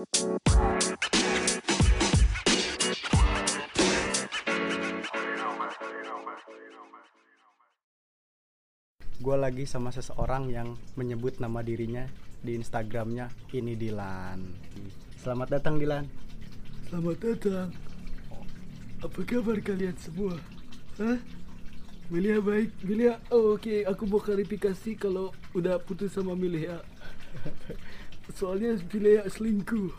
gue lagi sama seseorang yang menyebut nama dirinya di Instagramnya ini Dilan. Selamat datang Dilan. Selamat datang. Apa kabar kalian semua? Hah? Milia baik, Milia. Oh, Oke, aku mau klarifikasi kalau udah putus sama Milia. Soalnya Milia selingkuh.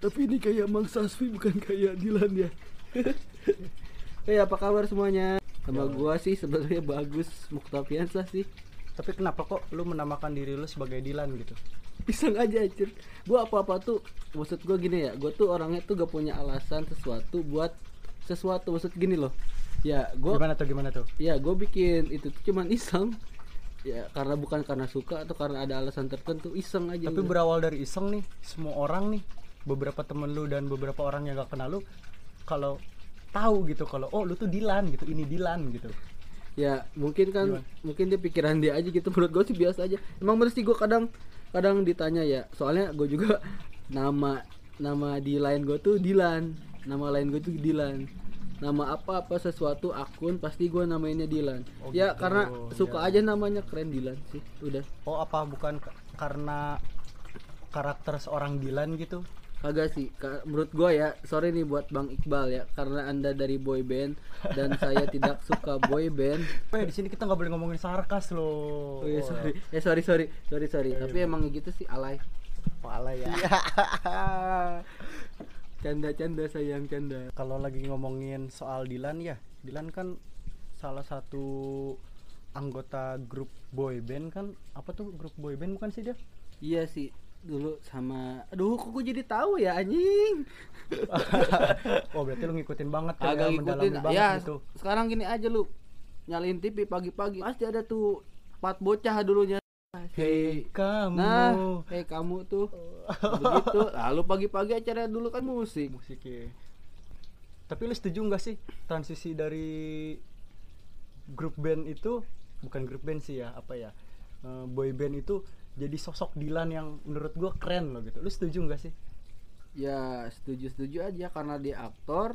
Tapi ini kayak Mang Sasfi bukan kayak Dilan ya. Hey apa kabar semuanya? Sama gua sih sebenarnya bagus Muktafiansah sih Tapi kenapa kok lu menamakan diri lu sebagai Dilan gitu? Iseng aja anjir Gua apa-apa tuh Maksud gua gini ya Gua tuh orangnya tuh gak punya alasan sesuatu buat sesuatu Maksud gini loh Ya gua Gimana tuh gimana tuh? Ya gue bikin itu tuh cuman iseng Ya karena bukan karena suka atau karena ada alasan tertentu Iseng aja Tapi udah. berawal dari iseng nih, semua orang nih, beberapa temen lu dan beberapa orang yang gak kenal lu, kalau tahu gitu kalau oh lu tuh Dilan gitu, ini Dilan gitu. ya mungkin kan Gimana? mungkin dia pikiran dia aja gitu menurut gue sih biasa aja emang bener sih gue kadang kadang ditanya ya soalnya gue juga nama nama di lain gue tuh Dilan nama lain gue tuh Dilan nama apa apa sesuatu akun pasti gue namainnya Dilan Oh ya gitu, karena ya. suka aja namanya keren Dilan sih udah Oh apa bukan karena karakter seorang Dilan gitu? kagak sih Ka- menurut gue ya sorry nih buat Bang Iqbal ya karena anda dari boy band dan saya tidak suka boy band Eh di sini kita nggak boleh ngomongin sarkas loh. Oh iya sorry, eh sorry sorry sorry sorry. Tapi emang gitu sih alay. Oh, alay ya. Canda-canda sayang canda. Kalau lagi ngomongin soal Dilan ya, Dilan kan salah satu anggota grup boy band kan apa tuh grup boy band bukan sih dia? Iya sih dulu sama aduh kok gue jadi tahu ya anjing oh berarti lu ngikutin banget kan agak ya, ngikutin ya gitu. sekarang gini aja lu nyalain TV pagi-pagi pasti ada tuh empat bocah dulunya Hei kamu. nah eh kamu tuh begitu lalu pagi-pagi acara dulu kan musik musiknya. Tapi lu setuju nggak sih transisi dari grup band itu bukan grup band sih ya apa ya eh, boy band itu jadi sosok Dilan yang menurut gua keren loh gitu. Lu setuju nggak sih? ya setuju-setuju aja karena dia aktor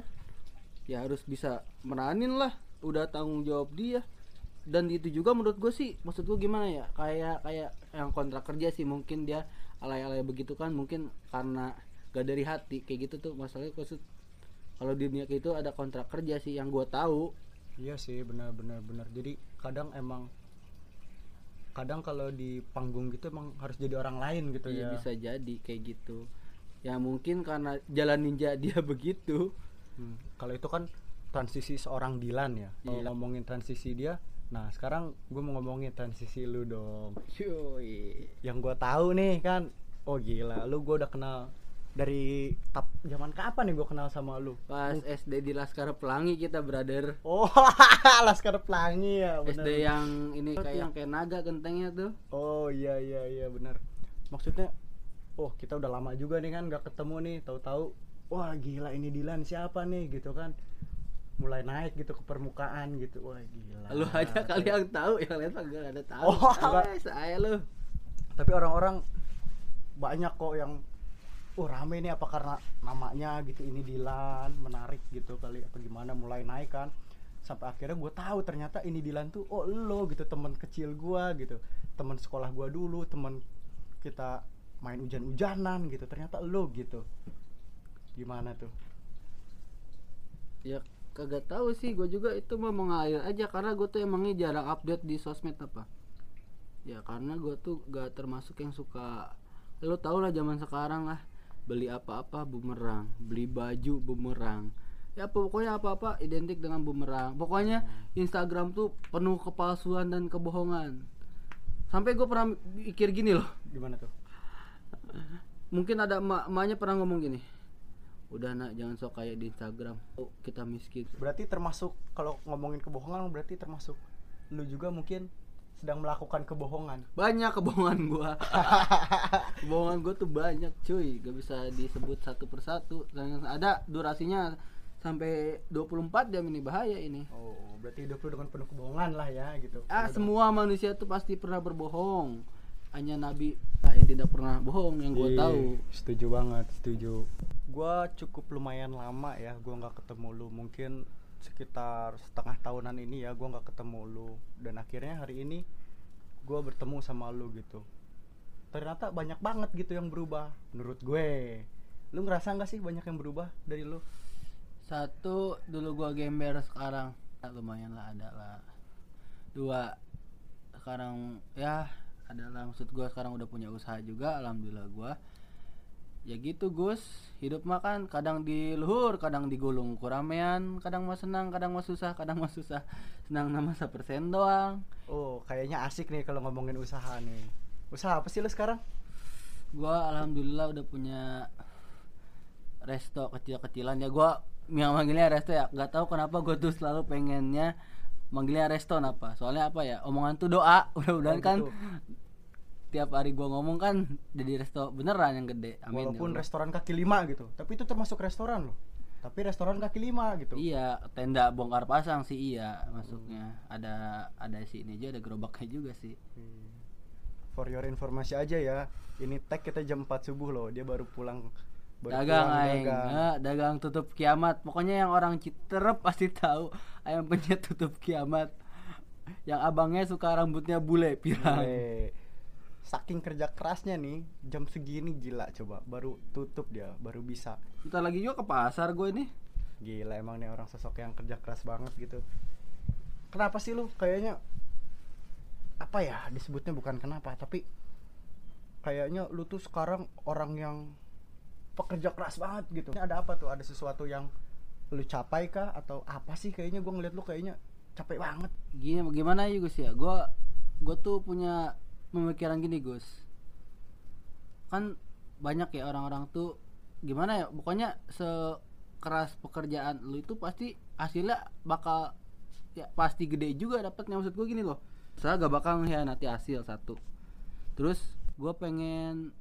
ya harus bisa meranin lah udah tanggung jawab dia dan itu juga menurut gue sih maksud gue gimana ya kayak kayak yang kontrak kerja sih mungkin dia alay-alay begitu kan mungkin karena gak dari hati kayak gitu tuh masalahnya maksud kalau di dunia kayak itu ada kontrak kerja sih yang gue tahu Iya sih benar benar. Jadi kadang emang kadang kalau di panggung gitu emang harus jadi orang lain gitu ya ya. bisa jadi kayak gitu ya mungkin karena jalan ninja dia begitu Hmm, Kalau itu kan transisi seorang Dilan ya. Kalau Iya. ngomongin transisi dia, nah sekarang gue mau ngomongin transisi lu dong. Yoi. Yang gue tahu nih kan, oh gila, lu gue udah kenal dari tap zaman kapan nih gue kenal sama lu? pas SD di Laskar Pelangi kita brother Oh, Laskar Pelangi ya, benar. SD yang ini kayak yang kayak naga gentengnya tuh Oh iya iya iya benar. Maksudnya, oh kita udah lama juga nih kan gak ketemu nih, tahu-tahu, wah gila ini Dilan siapa nih gitu kan? Mulai naik gitu ke permukaan gitu, wah gila. lu aja kali yang tahu yang lain mah gak ada tahu. Oh, saya lu. Tapi orang-orang banyak kok yang, oh rame nih apa karena namanya gitu ini Dilan menarik gitu kali apa gimana mulai naik kan? Sampai akhirnya gue tahu ternyata ini Dilan tuh, oh lo gitu teman kecil gua gitu, teman sekolah gua dulu, teman kita main hujan-hujanan gitu. Ternyata lo gitu. Gimana tuh? Ya kagak tahu sih gue juga itu mau mengalir aja karena gue tuh emangnya jarang update di sosmed apa? Ya karena gue tuh gak termasuk yang suka lo tau lah zaman sekarang lah beli apa-apa bumerang beli baju bumerang. Ya pokoknya apa-apa identik dengan bumerang. Pokoknya Instagram tuh penuh kepalsuan dan kebohongan. Sampai gue pernah mikir gini loh. Gimana tuh? Mungkin ada emak emaknya pernah ngomong gini udah nak. Jangan sok kayak di Instagram. Oh, kita miskin. Berarti termasuk kalau ngomongin kebohongan berarti termasuk lu juga mungkin sedang melakukan kebohongan. Banyak kebohongan gua. Kebohongan gua tuh banyak cuy. Gak bisa disebut satu persatu. Ada durasinya sampai 24 jam ini. Bahaya ini. Oh berarti hidup lu dengan penuh kebohongan lah ya gitu. Ah Penuh semua manusia tuh pasti pernah berbohong. Hanya nabi yang tidak pernah bohong yang gue Iya, tahu. Setuju banget, setuju. Gua cukup lumayan lama ya, gua nggak ketemu lu. Mungkin sekitar setengah tahunan ini ya, gua nggak ketemu lu. Dan akhirnya hari ini gua bertemu sama lu gitu. Ternyata banyak banget gitu yang berubah menurut gue. Lu ngerasa nggak sih banyak yang berubah dari lu? satu dulu gua gember sekarang ya, lumayan lah ada lah dua sekarang ya ada lah maksud gua sekarang udah punya usaha juga alhamdulillah gua ya gitu Gus hidup mah kan kadang di luhur kadang digulung kuramean kadang mah senang kadang mah susah kadang mah susah senang nama persen doang Oh, kayaknya asik nih kalau ngomongin usaha nih. Usaha apa sih lu sekarang? gua alhamdulillah udah punya resto kecil-kecilan ya gua yang manggilnya resto ya nggak tahu kenapa gue tuh selalu pengennya manggilnya resto apa soalnya apa ya omongan tuh doa udah-udahan Oh, kan gitu. Tiap hari gua ngomong kan jadi resto beneran yang gede amin Walaupun ya restoran kaki lima gitu, tapi itu termasuk restoran loh. Tapi restoran kaki lima gitu. iya tenda bongkar pasang sih iya masuknya ada ada si ini aja ada gerobaknya juga sih Hmm. For your informasi aja ya, ini tag kita jam 4 subuh loh, dia baru pulang baru dagang pulang aing dagang. Ah, dagang tutup kiamat pokoknya yang orang Citerep pasti tahu ayam penyet tutup kiamat yang abangnya suka rambutnya bule pirang Gile. Saking kerja kerasnya nih, jam segini gila coba, baru tutup dia, baru bisa. Bentar lagi juga ke pasar gue ini Gila emang nih orang sosok yang kerja keras banget gitu. Kenapa sih lu kayaknya apa ya disebutnya bukan kenapa tapi kayaknya lu tuh sekarang orang yang pekerja keras banget gitu. Ini ada apa tuh? Ada sesuatu yang lu capai kah atau apa sih kayaknya gua ngeliat lu kayaknya capek banget. gini gimana ya Gus ya gue gue tuh punya pemikiran gini Gus. Kan banyak ya orang-orang tuh gimana ya pokoknya sekeras pekerjaan lu itu pasti hasilnya bakal ya pasti gede juga dapatnya. Maksud gue gini loh saya gak bakal ngehianati hasil satu. Terus gue pengen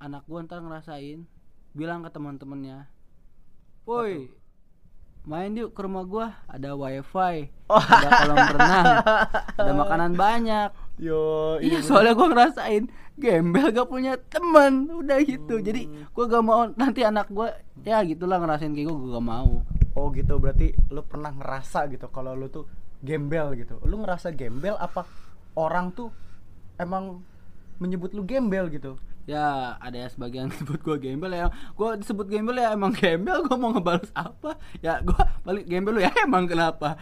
anak gue ntar ngerasain bilang ke teman-temannya. Woi main yuk ke rumah gua ada wifi ada kolam renang ada makanan banyak. Yo, iya soalnya gua ngerasain gembel gak punya teman. Udah gitu. Jadi gua gak mau nanti anak gua ya gitulah ngerasain kayak gua gua gak mau. Oh gitu. Berarti lu pernah ngerasa gitu kalau lu tuh gembel gitu. Lu ngerasa gembel apa orang tuh emang menyebut lu gembel gitu? Ya ada ya sebagian disebut gua gembel ya. Gua disebut gembel ya emang gembel? Gua mau ngebalas apa? Ya gua balik gembel lu ya emang kenapa?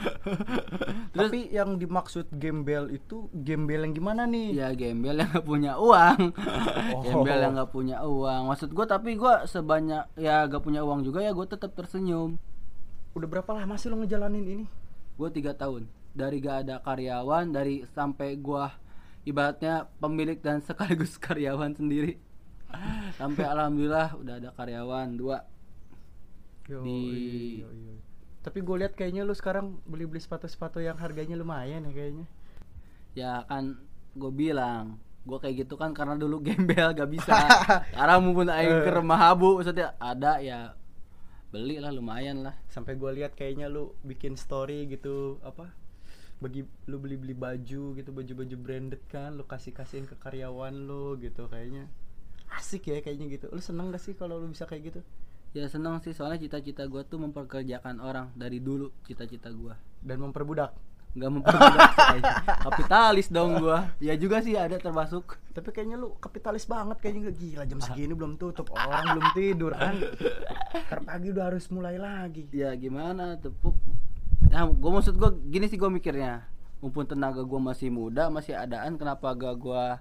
Terus Tapi yang dimaksud gembel itu gembel yang gimana nih? ya gembel yang gak punya uang. Oh. gembel yang gak punya uang. Maksud gua tapi gua sebanyak ya gak punya uang juga ya gua tetap tersenyum. Udah berapa lama sih lu ngejalanin ini? gue tiga tahun. Dari gak ada karyawan dari sampai gua ibaratnya pemilik dan sekaligus karyawan sendiri sampai alhamdulillah udah ada karyawan dua Yo, Di- iya, iya. Tapi gue lihat kayaknya lu sekarang beli-beli sepatu-sepatu yang harganya lumayan ya kayaknya. ya kan gue bilang gue kayak gitu kan karena dulu gembel gak bisa sekarang mumpun aing ke rumah habu maksudnya ada ya beli lah lumayan lah Sampai gue lihat kayaknya lu bikin story gitu apa? Bagi lu beli-beli baju gitu, baju-baju branded kan, lu kasih-kasihin ke karyawan lu gitu kayaknya. Asik ya kayaknya gitu. Lu seneng gak sih kalau lu bisa kayak gitu? ya seneng sih soalnya cita-cita gue tuh memperkerjakan orang dari dulu cita-cita gue Dan memperbudak. nggak memperbudak kapitalis dong gua ya juga sih ada termasuk Tapi kayaknya lu kapitalis banget kayaknya gila jam segini belum tutup, orang belum tidur kan. Ntar pagi udah harus mulai lagi. ya gimana tepuk nah gua maksud gua gini sih gua mikirnya mumpun tenaga gua masih muda masih adaan kenapa gak gua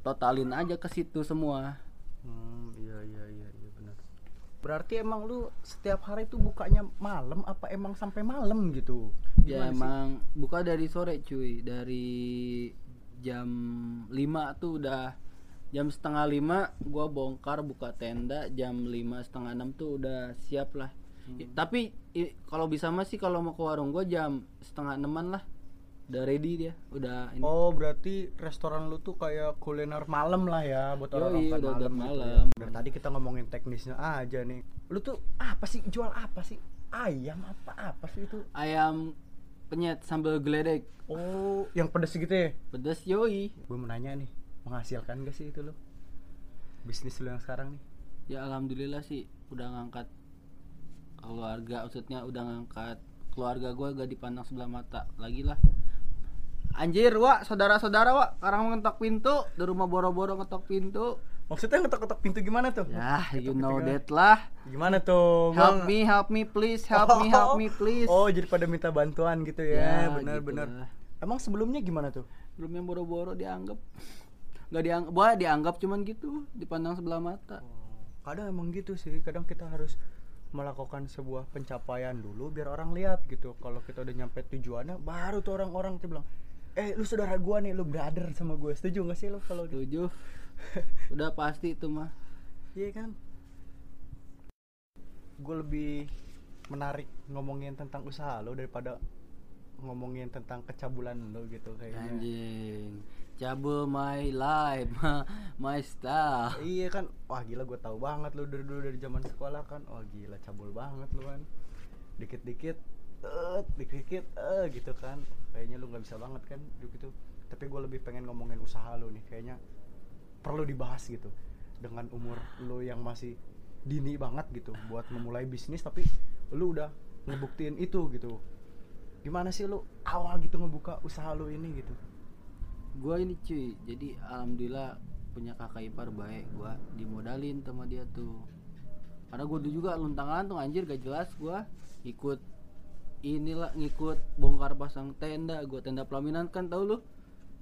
totalin aja ke situ semua Hmm, iya iya iya iya benar. Berarti emang lu setiap hari tuh bukanya malam apa emang sampai malam gitu? ya Gimana sih? emang buka dari sore cuy dari jam 5 tuh udah jam setengah lima gua bongkar buka tenda jam lima setengah enam tuh udah siap lah I- tapi kalau bisa mah sih kalau mau ke warung gua jam setengah enaman lah udah ready dia udah ini Oh, berarti restoran lu tuh kayak kuliner malam lah ya buat Yoi, orang makan udah- malam. gitu malam. ya. Tadi kita ngomongin teknisnya aja nih. Lu tuh apa sih jual apa sih? Ayam apa apa sih itu? ayam penyet sambal geledek Oh, yang pedes gitu ya? pedes yoi Gue mau nanya nih. menghasilkan gak sih itu lo bisnis lo yang sekarang nih ya alhamdulillah sih udah ngangkat keluarga maksudnya udah ngangkat keluarga gue gak dipandang sebelah mata lagi lah. Anjir wak saudara-saudara wak sekarang ngetok pintu di rumah boro-boro ngetok pintu. Maksudnya ngetok-ngetok pintu gimana tuh? Ya you Ketok know that lah. Gimana tuh help Mang? me help me please help me help me please. oh jadi pada minta bantuan gitu ya, benar-benar gitu lah. emang sebelumnya gimana tuh? Belum yang boro-boro dianggap. Nggak dianggap dianggap cuman gitu dipandang sebelah mata. Kadang emang gitu sih. Kadang kita harus melakukan sebuah pencapaian dulu biar orang lihat gitu. Kalau kita udah nyampe tujuannya baru tuh orang-orang tuh bilang eh lu saudara gua nih lu brother sama gue setuju gak sih lu kalau gitu? Setuju. Udah pasti itu mah iya kan? Gue lebih menarik ngomongin tentang usaha lo daripada ngomongin tentang kecabulan lo gitu kayaknya. Anjing cabul my life my style. Iya kan wah gila gue tahu banget lo dari dulu dari zaman sekolah kan. Wah gila cabul banget lo kan dikit-dikit eh dikit-dikit eh gitu kan. Kayaknya lo nggak bisa banget kan gitu tapi gue lebih pengen ngomongin usaha lo nih kayaknya perlu dibahas gitu. Dengan umur lo yang masih dini banget gitu buat memulai bisnis tapi lu udah ngebuktiin itu gitu. Gimana sih lu awal gitu ngebuka usaha lu ini gitu gua ini cuy jadi alhamdulillah punya kakak ipar baik gua dimodalin sama dia tuh. Karena gua dulu juga luntang lantung anjir gak jelas gua ikut inilah ngikut bongkar pasang tenda gua tenda pelaminan kan tau lu?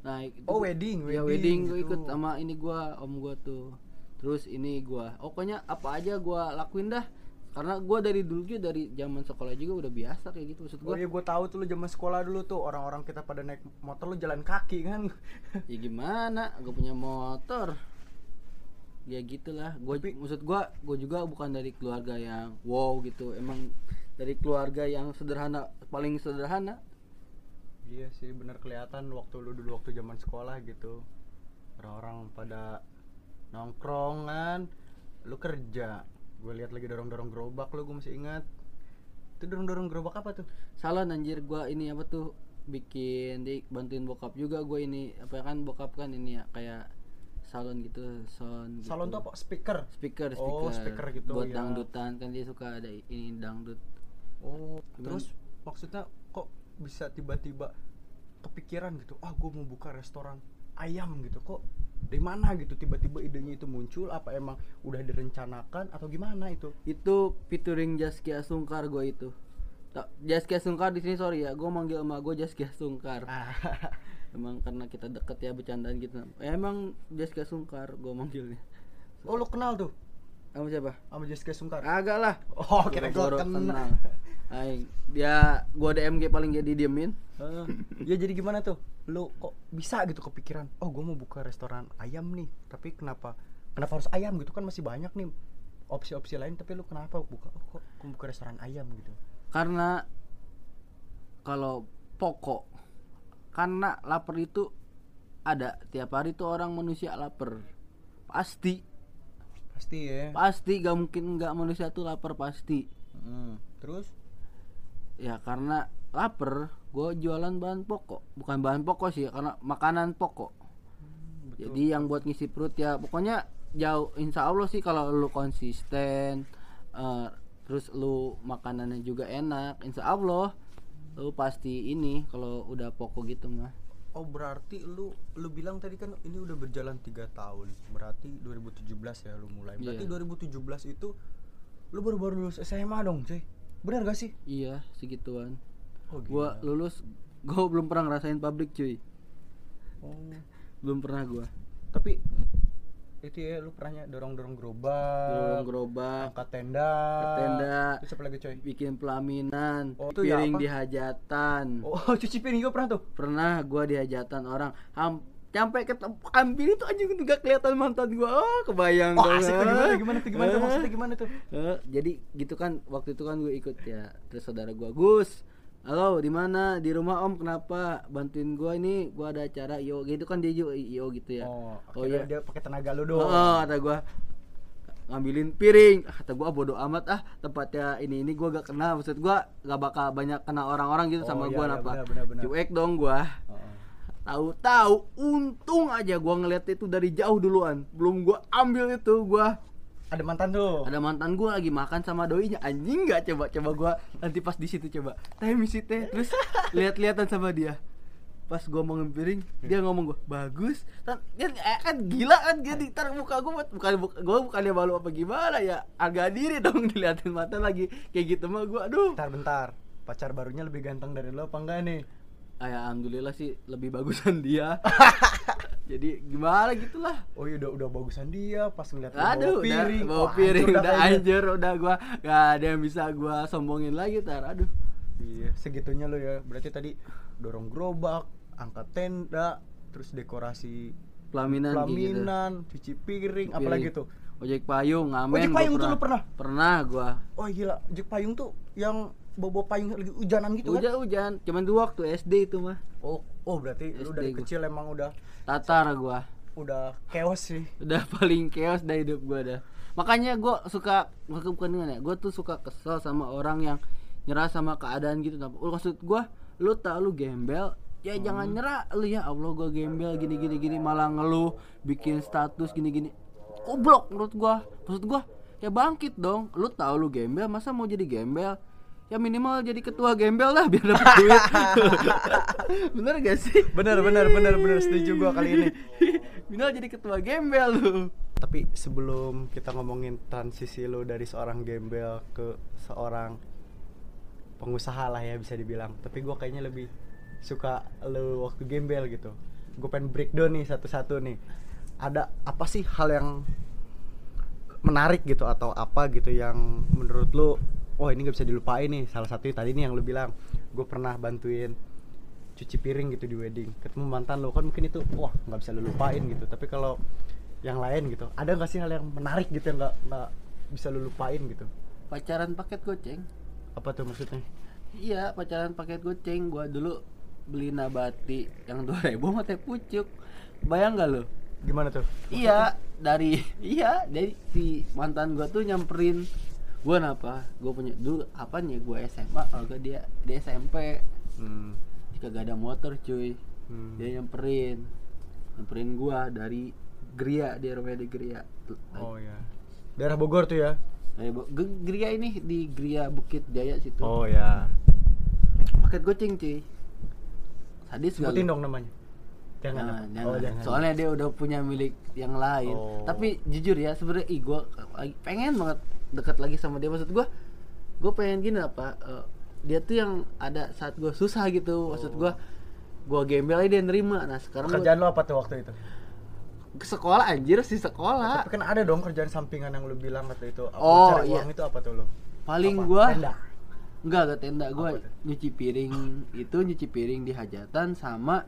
Nah itu Oh, gua- wedding, ya wedding wedding gua gitu. ikut sama ini gua om gua tuh. Terus ini gua pokoknya apa aja gua lakuin dah karena gua dari dulu juga dari zaman sekolah juga udah biasa kayak gitu maksud oh gua iya gue tahu tuh lu zaman sekolah dulu tuh orang-orang kita pada naik motor lu jalan kaki kan? Ya gimana gue punya motor. Ya gitulah gue Tapi- maksud gue gue juga bukan dari keluarga yang wow gitu emang dari keluarga yang sederhana paling sederhana. Iya sih bener kelihatan waktu lu dulu waktu zaman sekolah gitu. Orang-orang pada nongkrongan lu kerja gue lihat lagi dorong-dorong gerobak lu gue masih ingat. Itu dorong-dorong gerobak apa tuh? Salon anjir. Gue ini apa tuh bikin di bantuin bokap juga. Gue ini apa kan bokap kan ini ya kayak salon gitu sound gitu. salon tuh apa? Speaker? Speaker speaker Oh, speaker. gitu, buat ya. dangdutan kan dia suka ada ini dangdut. Oh, Gimana? terus maksudnya kok bisa tiba-tiba kepikiran gitu, ah gue mau buka restoran ayam gitu, kok dari mana gitu tiba-tiba idenya itu muncul? Apa emang udah direncanakan atau gimana itu? itu featuring Jaskia Sungkar gue itu. Jaskia Sungkar di sini sorry ya gue manggil emak gue Jaskia Sungkar. Ah, emang karena kita deket ya bercandaan gitu. Ya, emang Jaskia Sungkar gue manggilnya. Oh lu kenal tuh sama siapa? Sama Jessica Sungkar? agak lah. Oh, kira Boro-boro kenal. Aing, dia gue DMG paling jadi diemin Eh, ya jadi gimana tuh? Lu kok bisa gitu kepikiran? Oh, gue mau buka restoran ayam nih, tapi kenapa? Kenapa harus ayam gitu? Kan masih banyak nih opsi-opsi lain tapi lu kenapa buka? Oh, kok gua buka restoran ayam gitu? Karena kalau pokok karena lapar itu ada. Tiap hari tuh orang manusia lapar. Pasti pasti ya. Pasti gak mungkin nggak manusia tuh lapar pasti. Hmm, terus? Ya karena lapar gue jualan bahan pokok. Bukan bahan pokok sih karena makanan pokok. Jadi yang buat ngisi perut ya pokoknya jauh insya Allah sih kalau lu konsisten eh, terus lu makanannya juga enak insya Allah lu pasti ini kalau udah pokok gitu mah oh berarti lu lu bilang tadi kan ini udah berjalan tiga tahun. Berarti 2017 ya lu mulai. Berarti Iya. 2017 itu lu baru-baru lulus SMA dong cuy. Benar gak sih? Iya segituan. Oh gua lulus gua belum pernah ngerasain pabrik cuy. Oh. Belum pernah gua. Tapi itu ya lu pernahnya dorong-dorong gerobak dorong gerobak angkat tenda. tenda. terus apa lagi coy? Bikin pelaminan Oh, itu ya piring apa? di hajatan. Oh cuci piring juga pernah tuh. Pernah gua di hajatan orang. Ham sampai ke ambil itu anjing nggak kelihatan mantan gua. Oh kebayang oh asik tuh gimana gimana tuh gimana tuh Eh. maksudnya gimana tuh? Eh, jadi gitu kan waktu itu kan gue ikut ya terus saudara gua Gus halo di mana? Di rumah om. Kenapa? Bantuin gua ini gua ada acara yo. Gitu kan dia juga yo gitu ya. Oh, oh iya. dia pakai tenaga lu doang oh, kata gua. Ngambilin piring. Ah, kata gua ah, bodo amat ah. Tempatnya ini ini gua gak kenal. Maksud gua gak bakal banyak kena orang-orang gitu Oh, sama iya, gua iya, benar. cuek dong gua. Oh, oh. tahu-tahu untung aja gua ngeliat itu dari jauh duluan. Belum gua ambil itu gua Ada mantan tuh. ada mantan gua lagi makan sama doinya. Anjing nggak? Coba coba gua nanti pas di situ coba. Teh misi teh. Terus lihat-lihatan sama dia. Pas gua mau ngempiring dia ngomong gua bagus. Kan eh, kan gila kan dia di tar muka gua bukan bukan gua bukannya malu apa gimana ya? Agak diri dong diliatin mata lagi. Kayak gitu mah gua aduh. Bentar bentar. Pacar barunya lebih ganteng dari lo apa enggak nih? Ah, ya, alhamdulillah sih lebih bagusan dia jadi gimana gitulah Oh iya udah udah bagusan dia pas ngeliat lo Aduh, bawa piring. udah, bawa piring udah kayaknya. anjir, udah gua gak ada yang bisa gua sombongin lagi tar. Aduh. Iya, segitunya lo ya. Berarti tadi dorong gerobak, angkat tenda, terus dekorasi Pelaminan, gitu. pelaminan, cuci piring, Piring. apalagi tuh. Ojek payung, ngamen. Ojek payung tuh lu pernah? Pernah gua. Oh gila, ojek payung tuh yang bawa payung lagi hujanan gitu kan? Hujan-hujan, cuman dua waktu SD itu mah. Oh, oh berarti lu SD dari gua. kecil emang udah Tatar gua. udah chaos sih. Udah paling chaos dah hidup gua dah. Makanya gua suka bukan bukan dengan ya, gua tuh suka kesel sama orang yang nyerah sama keadaan gitu. Nah, maksud gua, lu tau lu gembel, ya Hmm. jangan nyerah lu ya Allah gua gembel gini gini gini malah ngeluh bikin status gini gini goblok menurut gua maksud gua ya bangkit dong lu tahu lu gembel masa mau jadi gembel ya minimal jadi ketua gembel lah biar dapat duit bener gak sih Bener bener bener bener setuju gua kali ini. minimal jadi ketua gembel lu Tapi sebelum kita ngomongin transisi lo dari seorang gembel ke seorang pengusaha lah ya bisa dibilang. Tapi gua kayaknya lebih suka lo waktu gembel gitu. Gue pengen breakdown nih satu-satu nih. Ada apa sih hal yang menarik gitu atau apa gitu yang menurut lo oh ini gak bisa dilupain nih salah satunya tadi nih yang lo bilang gue pernah bantuin cuci piring gitu di wedding ketemu mantan lo kan mungkin itu wah nggak bisa lo lupain gitu. Tapi kalau yang lain gitu ada nggak sih hal yang menarik gitu yang nggak nggak bisa lo lupain gitu? Pacaran paket goceng. Apa tuh maksudnya? Iya pacaran paket goceng. Gua dulu beli nabati yang 2000 mah teh pucuk. Bayang gak lo gimana tuh? Iya, dari iya dari si mantan gua tuh nyamperin gua kenapa? Gua punya dulu apa nih gua SMA kalau gak dia dia SMP hmm. kagak ada motor cuy. Hmm. Dia nyamperin. Nyamperin gua dari Gria, dia rumahnya di Gria. oh ya daerah Bogor tuh ya Dari Bo- Gria ini di Gria Bukit Jaya situ. oh ya Paket goceng cuy. Sadis gak sebutin dong namanya jangan Nah, apa? jangan. oh jangan Soalnya dia udah punya milik yang lain. Oh. Tapi jujur ya, sebenarnya ih lagi pengen banget dekat lagi sama dia maksud gua. Gua pengen gini apa? eh, dia tuh yang ada saat gua susah gitu. Maksud gua gua gembel aja dia nerima. Nah, sekarang gua kerjaan lo apa tuh waktu itu ke sekolah anjir sih sekolah. tapi kan ada dong kerjaan sampingan yang lo bilang waktu itu apa Oh, cari iya. uang itu apa tuh lo Paling Apa? gua tenda enggak enggak tenda gua tuh? nyuci piring itu nyuci piring di hajatan sama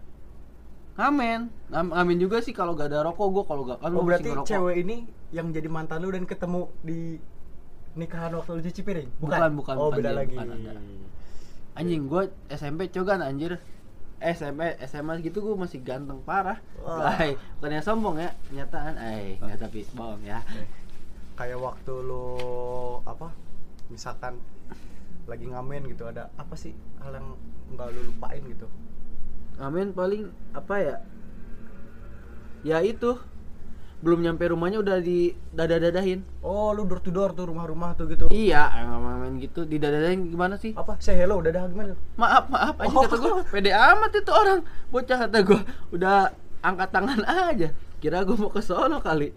ngamen. Ngam- Ngamen juga sih kalau gak ada rokok gua kalau gak kan oh gua berarti cewek ini yang jadi mantan lo dan ketemu di nikahan waktu lo cuci piring Bukan, bukan, oh bukan beda dia, lagi bukan. Anjing gua SMP cogan anjir. SMP SMA gitu gua masih ganteng parah. Wah. Ay, bukannya sombong ya, kenyataan. Ay, enggak tapi bohong ya. kayak waktu lo apa misalkan lagi ngamen gitu ada apa sih hal yang nggak lo lupain gitu Amin paling apa ya? Ya itu belum nyampe rumahnya udah di dada-dadahin. oh lu door to door tuh rumah-rumah tuh gitu Iya, emang main gitu didadadahin gimana sih? apa say hello udah dah gimana Maaf, maaf aja Oh. kata gua. Pede amat itu orang. Bocah kata gua udah angkat tangan aja. Kira gua mau ke sono kali.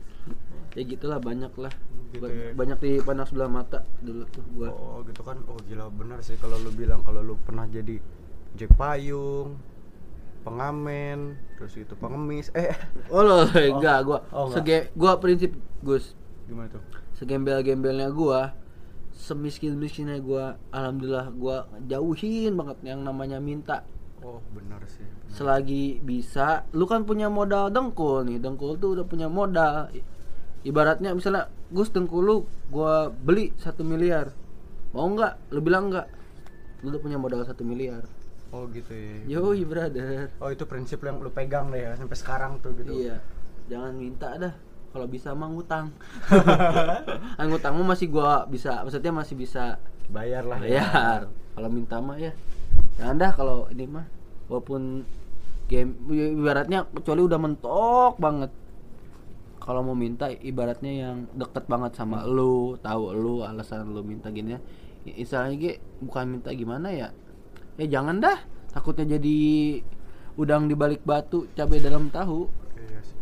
Ya gitulah banyak lah. Gitu Ba- ya. Banyak di panas sebelah mata dulu tuh gua. oh gitu kan oh gila bener sih kalau lu bilang kalau lu pernah jadi jack payung pengamen terus itu pengemis. Eh. Oh, loh, enggak gua. Oh, enggak. Sege gua prinsip Gus, gimana tuh? Segembel-gembelnya gua semiskin-miskinnya gua alhamdulillah gua jauhin banget yang namanya minta. Oh bener sih. Bener. selagi bisa lu kan punya modal dengkul nih. Dengkul tuh udah punya modal. Ibaratnya misalnya Gus dengkul lu gua beli satu miliar. Mau nggak lu bilang nggak lu udah punya modal satu miliar oh gitu ya. Yoi brother. Oh itu prinsip yang lu pegang deh ya sampai sekarang tuh gitu. Iya. Jangan minta dah. Kalau bisa mah ngutang. Ah, ngutang mah masih gua bisa maksudnya masih bisa bayar lah ya. Bayar. Kalau minta mah ya. Jangan dah kalau ini mah. Walaupun game ibaratnya kecuali udah mentok banget. Kalau mau minta ibaratnya yang deket banget sama lu tahu lu alasan lu minta gini ya. Istilahnya Ge, bukan minta gimana ya ya jangan dah. Takutnya jadi udang di balik batu cabai dalam tahu. Sih.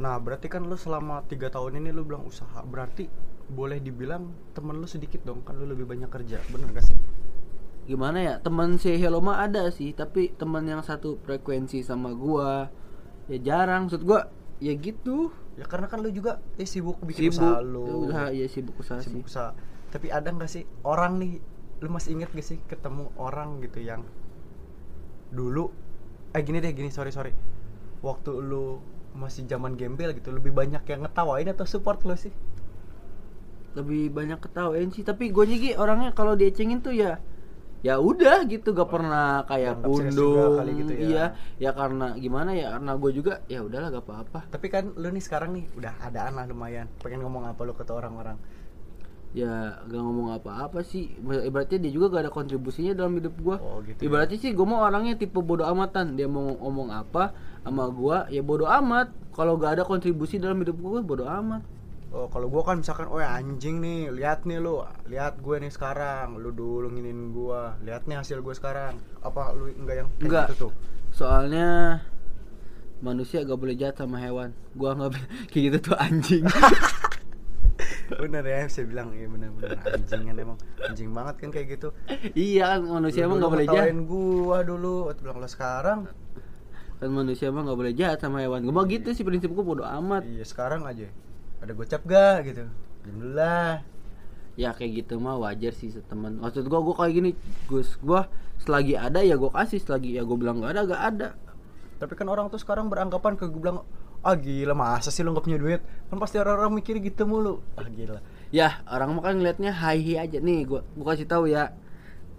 Nah, berarti kan lu selama tiga tahun ini lu bilang usaha, berarti boleh dibilang temen lu sedikit dong, kan lu lebih banyak kerja, bener gak sih? gimana ya? Teman si Hello mah ada sih tapi teman yang satu frekuensi sama gua. Ya jarang. Maksud gua ya gitu. Ya karena kan lu juga eh, sibuk bikin sibuk. usaha lu, usaha ya sibuk usaha sih. sibuk usaha. Tapi ada nggak sih orang nih, lu masih inget gak sih ketemu orang gitu yang dulu, eh gini deh gini sorry sorry, waktu lu masih zaman gembel gitu lebih banyak yang ngetawain atau support lu sih? lebih banyak ketawain sih tapi gue juga orangnya kalau diecengin tuh ya ya udah gitu gak pernah kayak gundung kali gitu ya. iya ya karena gimana ya karena gue juga ya udahlah gak apa-apa Tapi kan lu nih sekarang nih udah adaan lah lumayan, pengen ngomong apa lu ke orang-orang? Ya gak ngomong apa-apa sih ibaratnya dia juga gak ada kontribusinya dalam hidup gua Oh, gitu ya. ibaratnya sih gue mau orangnya tipe bodoh amatan dia mau ngomong apa sama gua ya bodoh amat kalau gak ada kontribusi dalam hidup gua bodoh amat Oh, kalau gua kan misalkan, oh anjing nih, lihat nih lu, lihat gue nih sekarang, lu dulu nginin gua, lihat nih hasil gue sekarang. Apa lu enggak yang kayak Enggak. gitu tuh? soalnya manusia gak boleh jahat sama hewan gua nggak kayak gitu tuh anjing bener ya, saya bilang iya bener-bener. Anjingan emang. Anjing banget kan kayak gitu. iya kan manusia emang dulu gak boleh jahat. Gua dulu, bilang lo sekarang, kan manusia emang gak boleh jahat sama hewan. Gue gitu sih prinsip gue bodo amat. Iya sekarang aja. Ada gocap gak gitu? Diam dulu lah. ya kayak gitu mah wajar sih teman. Maksud gue gue kayak gini Gus. Gue selagi ada ya gue kasih. Selagi ya gue bilang gak ada gak ada. Tapi kan orang tuh sekarang beranggapan ke gue bilang, ah gila masa sih lu gak punya duit? Kan pasti orang-orang mikir gitu mulu. Ah gila. ya orang mah kan ngeliatnya high high aja. Nih gue gue kasih tahu ya.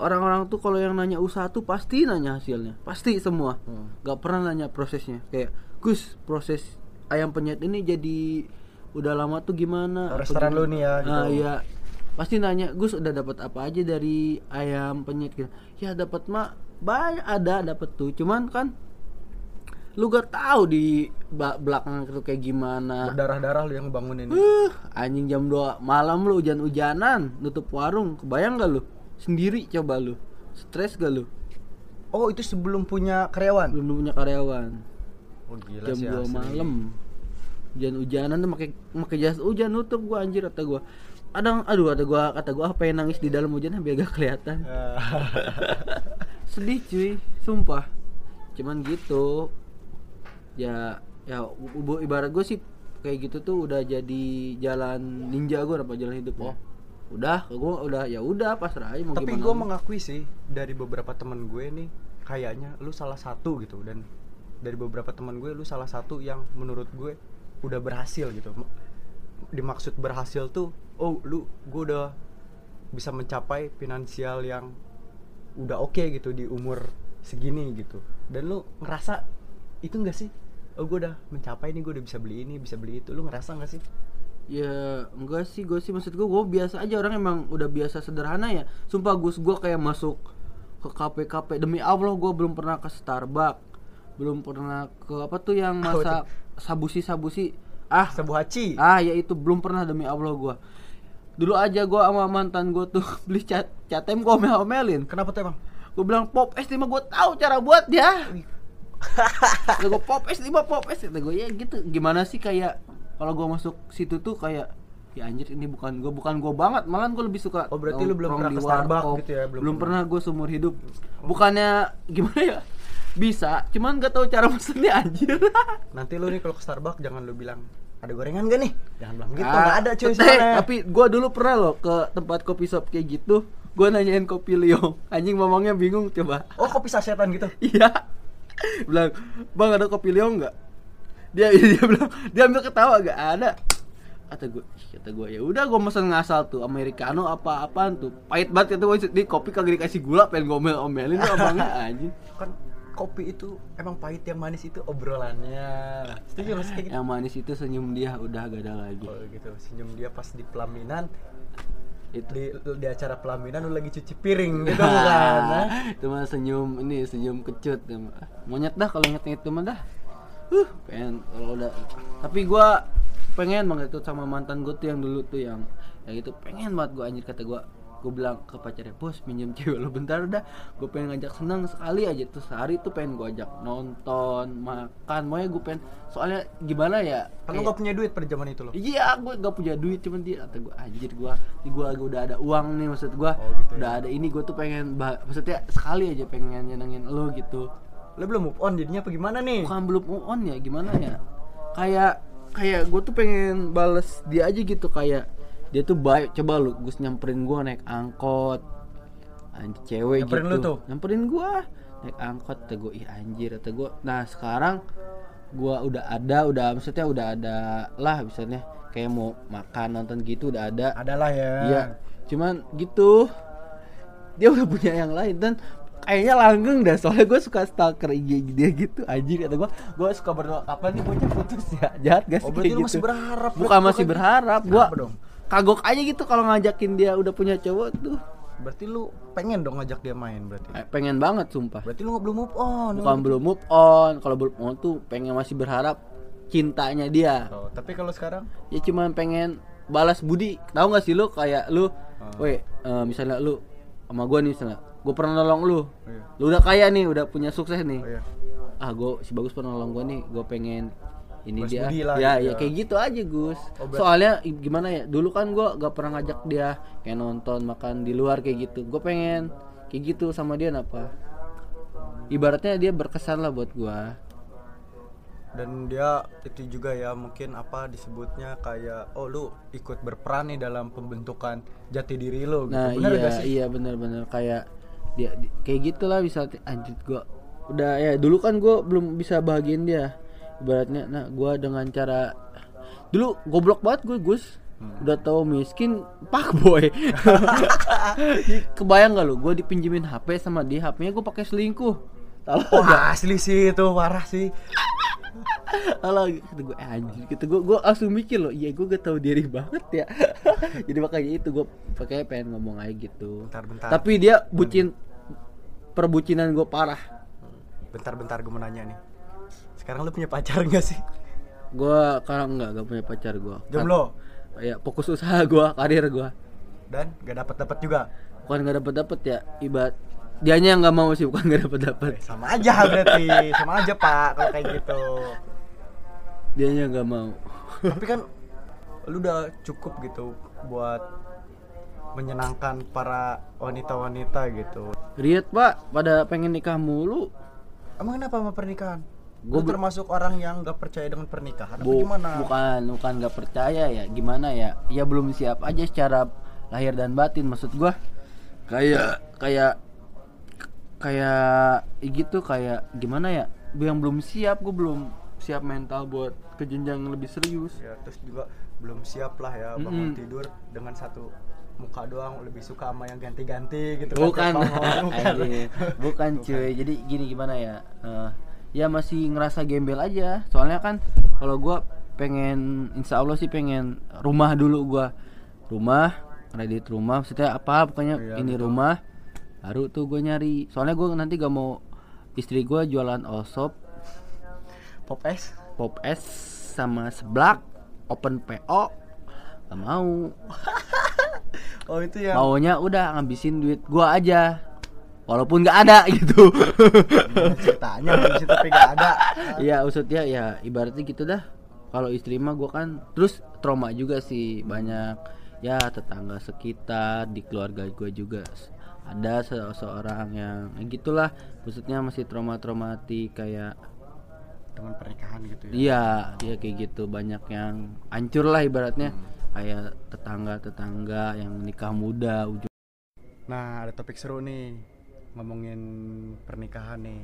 Orang-orang tuh kalau yang nanya usaha tuh pasti nanya hasilnya. Pasti semua. Hmm. gak pernah nanya prosesnya. Kayak Gus proses ayam penyet ini jadi udah lama tuh gimana? Restoran lu nih ya, gitu. Ah, iya. Pasti nanya Gus udah dapat apa aja dari ayam penyet? Gitu. Ya dapat mah banyak ada dapat tuh. Cuman kan lu gak tahu di belakang itu kayak gimana Berdarah-darah lu yang bangunin. Uh, anjing jam 2 malam lu hujan-hujanan nutup warung. Kebayang gak lu? Sendiri coba lu. Stres gak lu? Oh, itu sebelum punya karyawan. Belum punya karyawan. Oh gila jam sih 2 asli. malam. Hujan-hujanan tuh pakai pakai jas hujan nutup gua anjir kata gua. Adang aduh kata gua kata gua apa yang nangis di dalam hujan biar gak kelihatan. Sedih cuy, sumpah. Cuman gitu. Ya ya ibarat gue sih kayak gitu tuh udah jadi jalan ninja gue apa jalan hidup oh udah gue udah ya udah pasrah aja mau Tapi gue mengakui sih dari beberapa temen gue nih kayaknya lu salah satu gitu dan dari beberapa teman gue lu salah satu yang menurut gue udah berhasil gitu. Dimaksud berhasil tuh, oh lu gue udah bisa mencapai finansial yang udah oke gitu di umur segini gitu. Dan lu ngerasa itu enggak sih? Oh gue udah mencapai nih, gue udah bisa beli ini, bisa beli itu. Lu ngerasa nggak sih? Ya enggak sih gue sih maksud gue gue biasa aja. Orang emang udah biasa sederhana ya. Sumpah Gus gue kayak masuk ke kafe-kafe. Demi Allah gue belum pernah ke Starbucks. Belum pernah ke apa tuh yang masa sabusi-sabusi. Ah. Sebuah haci. ah ya itu. Belum pernah demi Allah gue Dulu aja gue sama mantan gue tuh beli cat catem gue omel-omelin. Kenapa tuh emang? Gue bilang pop es lima gue tahu cara buat ya Kata gue pop es lima pop es. Kata gue ya gitu. Gimana sih kayak Kalau gue masuk situ tuh kayak Ya anjir ini bukan gue Bukan gue banget. Malah gue lebih suka Oh, berarti lu belum pernah di ke Starbucks gitu ya, belum Belum, pernah. pernah gue seumur hidup. Bukannya Gimana ya? Bisa Cuman gak tahu cara mesennya anjir. Nanti lu nih kalau ke Starbucks jangan lu bilang ada gorengan gak nih? Jangan bilang gitu, Ah, nggak ada cuy eh, soalnya. Tapi gue dulu pernah loh Ke tempat kopi shop kayak gitu. Gue nanyain kopi liong Anjing mamangnya bingung coba. Oh kopi sasetan gitu. Iya. Bilang, "Bang ada kopi Leong nggak?" Dia dia bilang, dia ambil ketawa gak ada. Kata gue, kata gue, ya udah gue mesen ngasal tuh americano apa apaan tuh. Pahit banget kata gue, di kopi kagak dikasih gula, pengen ngomel-omelin tuh abangnya anjing. Kan kopi itu emang pahit yang manis itu obrolannya. Setuju sih gitu? Yang manis itu senyum dia udah gak ada lagi. Oh gitu, senyum dia pas di pelaminan. Di, di acara pelaminan lu lagi cuci piring gitu kan nah? itu mah senyum ini senyum kecut ya, monyet dah kalau inget itu mah dah. Uh pengen kalau udah. Tapi gua pengen banget tuh sama mantan gue tuh yang dulu tuh yang yang itu. Pengen banget gua anjir kata gua gue bilang ke pacarnya bos minjem cewek lo bentar udah gue pengen ngajak senang sekali aja tuh sehari tuh pengen gue ajak nonton makan mau gue pengen soalnya gimana ya kan kayak- gak punya duit pada zaman itu loh Iya, gue gak punya duit cuman dia kata gue anjir gue, ini gue udah ada uang nih maksud gue, Oh, gitu ya. udah ada ini gue tuh pengen, maksudnya sekali aja pengen nyenengin lo gitu. lu belum move on jadinya apa gimana nih Bukan belum move on ya, gimana ya? Kayak kayak gue tuh pengen bales dia aja gitu kayak dia tuh baik. Coba lu gus nyamperin gue naik angkot. Anjir cewek Nyamperin gitu. lu tuh? nyamperin gue naik angkot kata gue ih anjir kata gue nah sekarang gua udah ada udah maksudnya udah ada lah misalnya. Kayak mau makan nonton gitu udah ada. Adalah ya. Iya, cuman gitu. Dia udah punya yang lain dan kayaknya langgeng dah soalnya gue suka stalker IG dia gitu anjir kata gue gue suka berdoa. Kapan nih bocah? Putus ya? Jahat gak sih Oh, berarti kayak lu masih gitu? berharap, bukan masih berharap gue? Kagok aja gitu kalau ngajakin dia udah punya cowok tuh. Berarti lu pengen dong ngajak dia main berarti? Eh, pengen banget sumpah. Berarti lu belum move on. Bukan belum move on. Kalau belum move on tuh pengen masih berharap cintanya dia. Oh, tapi kalau sekarang? Ya cuman pengen balas budi. Tahu nggak sih lu? Kayak lu Ah. weh eh, misalnya lu sama gua nih misalnya gua pernah nolong lu. Iya. lu udah kaya nih udah punya sukses nih. Oh, iya. ah gua si bagus pernah nolong gua nih. Gua pengen ini Balas dia. Budi lah ya gitu ya ya. kayak gitu aja Gus. Oh, soalnya gimana ya dulu kan gua gak pernah ngajak dia kayak nonton makan di luar kayak gitu. Gua pengen kayak gitu sama dia apa ibaratnya dia berkesan lah buat gua. Dan dia itu juga ya mungkin apa disebutnya kayak oh lu ikut berperan nih dalam pembentukan jati diri lu gitu. Nah Bener iya sih? iya bener-bener. Kayak dia di- kayak gitulah bisa anjir gua udah ya dulu kan gua belum bisa bahagian dia ibaratnya nah gua dengan cara dulu goblok banget gue Gus. Hmm. udah tahu miskin pak boy. Kebayang gak lu? Gue dipinjemin HP sama dia HP-nya gue pakai selingkuh. Tahu Wah asli sih itu parah sih. Alah kata gue eh, anjir gitu gue gue langsung mikir loh iya gue gak tahu diri banget ya. Jadi makanya itu gue pakai pengen ngomong aja gitu. Bentar-bentar. tapi dia bucin perbucinan gue parah. Bentar-bentar gue mau nanya nih sekarang lu punya pacar gak sih? Gue sekarang enggak gak punya pacar gue jomblo? Ya fokus usaha gue karir gue dan gak dapat dapat juga? Bukan nggak dapet dapet ya ibarat dianya yang nggak mau sih bukan nggak dapet dapet Eh, sama aja berarti sama aja pak kalau kayak gitu. Dianya nggak mau. Tapi kan lu udah cukup gitu buat menyenangkan para wanita-wanita gitu. Riet pak pada pengen nikah mulu. Emang kenapa sama pernikahan Bel- termasuk orang yang gak percaya dengan pernikahan Bu- gimana? bukan bukan nggak percaya ya gimana ya? Ya belum siap aja secara lahir dan batin maksud gua. Kayak kayak kayak ya gitu kayak gimana ya? Yang belum siap gua belum siap mental buat ke jenjang yang lebih serius. Ya terus juga belum siap lah ya bangun Mm-mm. tidur dengan satu muka doang lebih suka sama yang ganti-ganti gitu bukan. Kan, tiap bangun. bukan. Bukan cuy. Jadi gini gimana ya? Eh, ya masih ngerasa gembel aja. Soalnya kan kalau gua pengen insya Allah sih pengen rumah dulu gua. Rumah kredit rumah maksudnya apa pokoknya Iya, ini rumah baru tuh gue nyari. Soalnya gua nanti gak mau istri gua jualan osop pop es pop es sama seblak open PO gak mau. Oh itu yang maunya udah ngabisin duit gua aja walaupun nggak ada gitu. Gimana ceritanya tapi gak ada. Iya maksudnya ya ibaratnya gitu dah. Kalau istri mah gua kan terus trauma juga sih banyak. Ya tetangga sekitar di keluarga gua juga ada se- seorang yang ya gitulah. Maksudnya masih trauma traumatik kayak dengan pernikahan gitu ya. Iya iya kayak gitu. Banyak yang hancur lah ibaratnya. Kayak tetangga tetangga yang nikah muda ujung Nah, ada topik seru nih ngomongin pernikahan nih.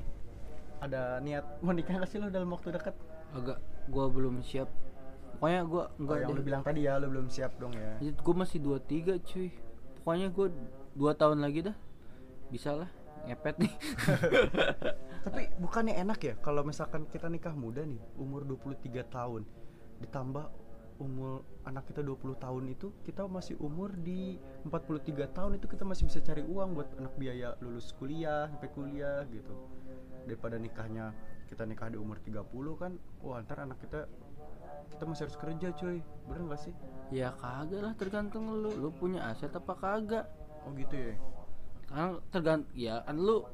Ada niat mau nikah gak sih lo dalam waktu dekat? agak gua belum siap pokoknya gua Oh, yang lu bilang tadi ya, lu belum siap dong ya. Gue masih 23 cuy Pokoknya gue 2 tahun lagi dah Bisa lah Ngepet nih Tapi bukannya enak ya kalau misalkan kita nikah muda nih, umur 23 tahun, ditambah umur anak kita 20 tahun itu kita masih umur di 43 tahun itu kita masih bisa cari uang buat anak biaya lulus kuliah sampai kuliah gitu. Daripada nikahnya kita nikah di umur 30 kan wah ntar anak kita kita masih harus kerja cuy. Bener gak sih? Ya kagak lah tergantung lu. Lu punya aset apa kagak? Oh gitu ya? Karena tergantung ya kan lu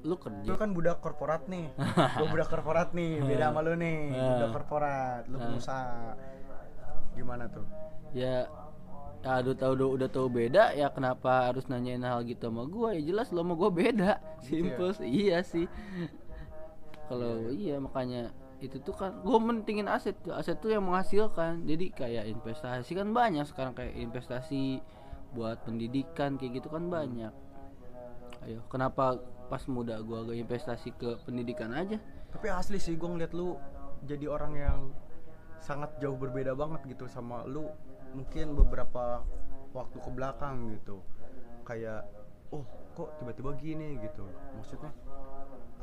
lu lu kerja kan budak korporat nih. Gua budak korporat nih beda sama lu nih. Budak korporat lu pengusaha gimana tuh? Ya ya udah tahu udah, udah tahu beda ya kenapa harus nanyain hal gitu sama gua? Ya jelas lo sama gua beda. Simple sih. iya sih. Kalau iya makanya itu tuh kan gua mentingin aset tuh aset tuh yang menghasilkan. Jadi kayak investasi kan banyak sekarang kayak investasi buat pendidikan kayak gitu kan banyak. Ayo kenapa pas muda gua agak investasi ke pendidikan aja? Tapi asli sih gue ngeliat lu jadi orang yang sangat jauh berbeda banget gitu sama lu mungkin beberapa waktu ke belakang gitu. Kayak oh kok tiba-tiba gini? gitu. Maksudnya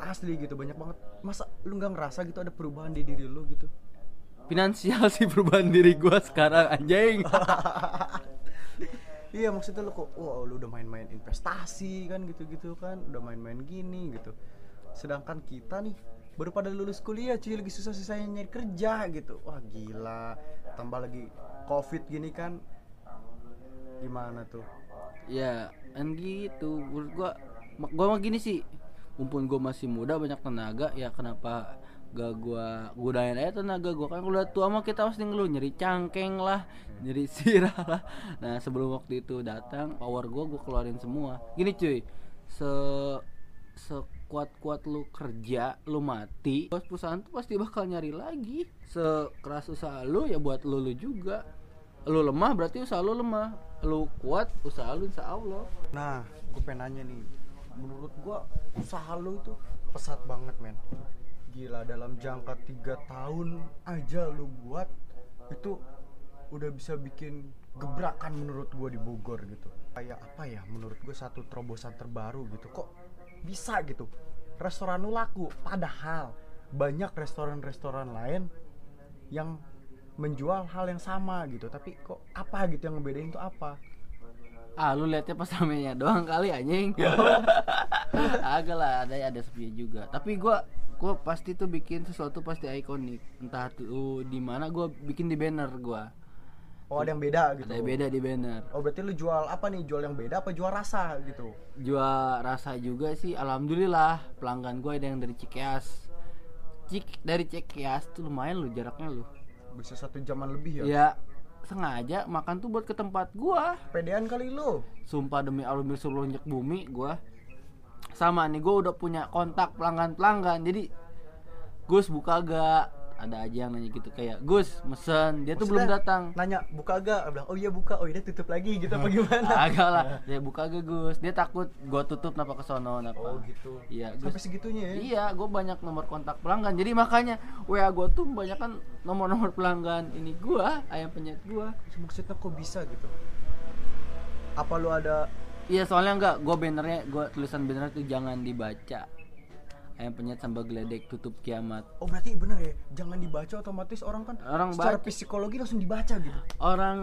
asli gitu banyak banget. Masa lu nggak ngerasa gitu ada perubahan di diri lu gitu? Finansial sih perubahan diri gua sekarang anjing. Iya maksudnya lu kok wah lu udah main-main investasi kan gitu-gitu kan udah main-main gini gitu. Sedangkan kita nih baru pada lulus kuliah cuy lagi susah-susahnya nyari kerja gitu. Wah gila. Tambah lagi covid gini kan gimana tuh? Ya kan gitu. Menurut gua gua mah gini sih. Mumpun gua masih muda banyak tenaga ya kenapa gak gua gunain aja tenaga gua? Kan udah tua mah kita pasti ngeluh nyeri cangkeng lah nyeri sirah lah. Nah sebelum waktu itu datang power gua gua keluarin semua. Gini cuy. Se sekuat kuat lu kerja lu mati bos perusahaan tuh pasti bakal nyari lagi sekeras usaha lu ya buat lu lu juga lu lemah berarti usaha lu lemah lu kuat usaha lu insya Allah Nah, gue pengen nanya nih, menurut gua usaha lu itu pesat banget men. Gila dalam jangka tiga tahun aja lu buat itu udah bisa bikin gebrakan menurut gua di Bogor gitu. Kayak apa ya? Menurut gue satu terobosan terbaru gitu. Kok bisa gitu? Restoran lu laku, padahal banyak restoran-restoran lain yang menjual hal yang sama gitu. Tapi kok apa gitu yang ngebedain itu apa? ah lu liatnya pas ramenya doang kali anjing agak lah ada ada sepinya juga tapi gua gua pasti tuh bikin sesuatu pasti ikonik entah tuh di mana gua bikin di banner gua Oh ada yang beda gitu. ada yang beda di banner Oh berarti lu jual apa nih? Jual yang beda apa jual rasa gitu? jual rasa juga sih alhamdulillah pelanggan gua ada yang dari Cikeas Cik dari Cikeas tuh lumayan lu jaraknya lu Bisa satu jaman lebih ya? ya sengaja makan tuh buat ke tempat gua Pedean kali lu. Sumpah demi Allah suruh lonjak bumi gua sama nih gua udah punya kontak pelanggan-pelanggan jadi Gus buka gak ada aja yang nanya gitu kayak Gus mesen dia tuh belum datang Nanya buka agak? Bilang oh iya buka. Oh iya tutup lagi gitu apa gimana? agak lah dia buka gak Gus dia takut gua tutup napa ke sono napa Oh gitu. iya Sampai segitunya ya? iya gua banyak nomor kontak pelanggan jadi makanya WA gua tuh banyak kan nomor-nomor pelanggan ini gua ayam penyet gua Maksudnya kok bisa gitu? Apa lu ada Iya soalnya enggak, gua bannernya, gua tulisan banner tuh jangan dibaca. Ayam penyet sambal geledek tutup kiamat. Oh berarti bener ya, jangan dibaca otomatis orang kan Orang secara baca. psikologi langsung dibaca gitu. Orang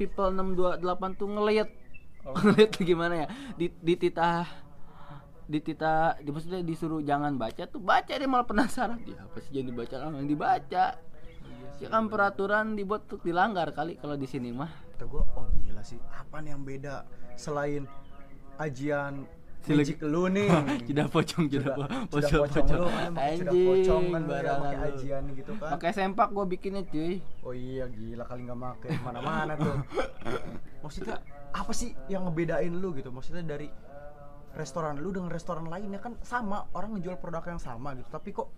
people 628 tuh ngeliat, ngeliat tuh gimana ya? Di, dititah, dititah, di maksudnya disuruh jangan baca tuh baca dia malah penasaran. Ya apa sih jangan dibaca langsung dibaca. Ya kan peraturan dibuat tuh dilanggar kali kalau di sini mah. Kata gua, oh gila sih, apa nih yang beda selain ajian Magic lu nih? Sudah pocong, sudah Sudah- po- sudah pocong, pocong pocong. lu kan Anjing, pocong kan barangan lu. ajian gitu kan. Pakai sempak gua bikinnya cuy. Oh iya gila kali nggak make mana-mana tuh. Maksudnya apa sih yang ngebedain lu gitu? Maksudnya dari restoran lu dengan restoran lainnya kan sama orang ngejual produk yang sama gitu. Tapi kok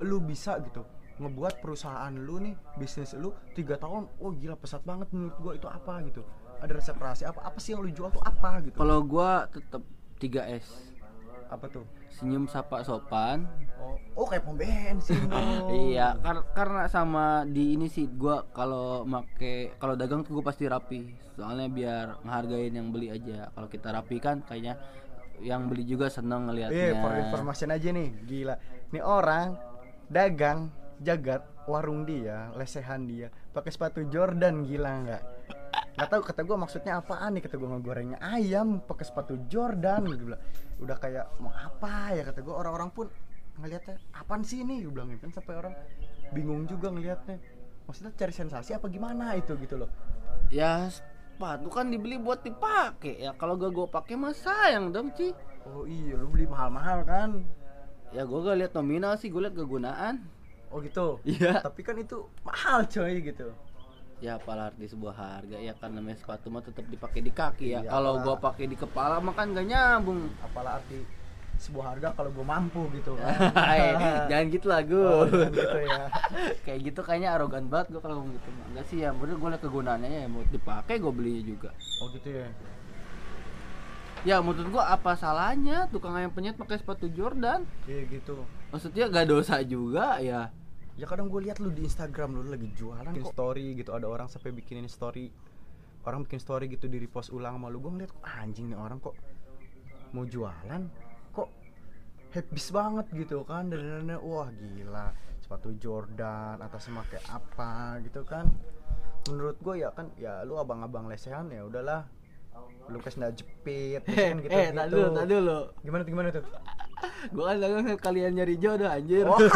lu bisa gitu ngebuat perusahaan lu nih bisnis lu tiga tahun oh gila pesat banget menurut gua itu apa gitu ada resep rahasia apa apa sih yang lu jual tuh apa gitu Kalau gua tetap 3S. apa tuh Senyum sapa sopan. oh oh kayak pom bensin. Iya, kar- karena sama di ini sih gua kalau make kalau dagang tuh gua pasti rapi. Soalnya biar ngehargain yang beli aja. Kalau kita rapi kan kayaknya yang beli juga seneng Iya, ngelihatnya. for information aja nih, gila. Nih orang dagang jagat warung dia lesehan dia pakai sepatu Jordan gila nggak nggak tahu kata gue maksudnya apaan nih? Kata gue ngegorengnya ayam pakai sepatu Jordan. Gue bilang udah kayak mau apa ya? Kata gue orang-orang pun ngelihatnya apaan sih ini? Gue bilang kan sampai orang bingung juga ngelihatnya maksudnya cari sensasi apa gimana itu gitu loh. Ya sepatu kan dibeli buat dipakai. Ya kalau gak gue pakai mah sayang dong Ci. Oh iya lu beli mahal-mahal kan? Ya gue gak lihat nominal sih gue lihat kegunaan. Oh gitu? Iya. tapi kan itu mahal coy gitu ya apalah arti sebuah harga ya kan namanya sepatu mah tetap dipakai di kaki ya. Iya, kalau gua pakai di kepala mah kan gak nyambung. Apalah arti sebuah harga kalau gue mampu gitu. Kan jangan gitu lah gue Oh, gitu ya. Kayak gitu kayaknya arogan banget gue kalau gitu enggak sih ya bener gue liat kegunaannya ya mau dipakai gue beli juga. Oh gitu ya. Ya menurut gue apa salahnya tukang ayam penyet pakai sepatu Jordan? Iya gitu. Maksudnya gak dosa juga ya ya kadang gue lihat lu di Instagram lu lagi jualan bikin story gitu ada orang sampai bikinin story. Orang bikin story gitu di repost ulang sama lu. Gue ngeliat kok anjing nih orang kok mau jualan? Kok habis banget gitu kan dan dan- dan- wah gila. Sepatu Jordan atasnya pakai apa gitu kan. Menurut gue ya kan ya lu abang-abang lesehan ya udahlah. Lu kasih nggak jepit terus eh kan gitu, eh tadi dulu tadi dulu. Gimana tuh gimana tuh? Gue kan kalian nyari jodoh anjir. Oh.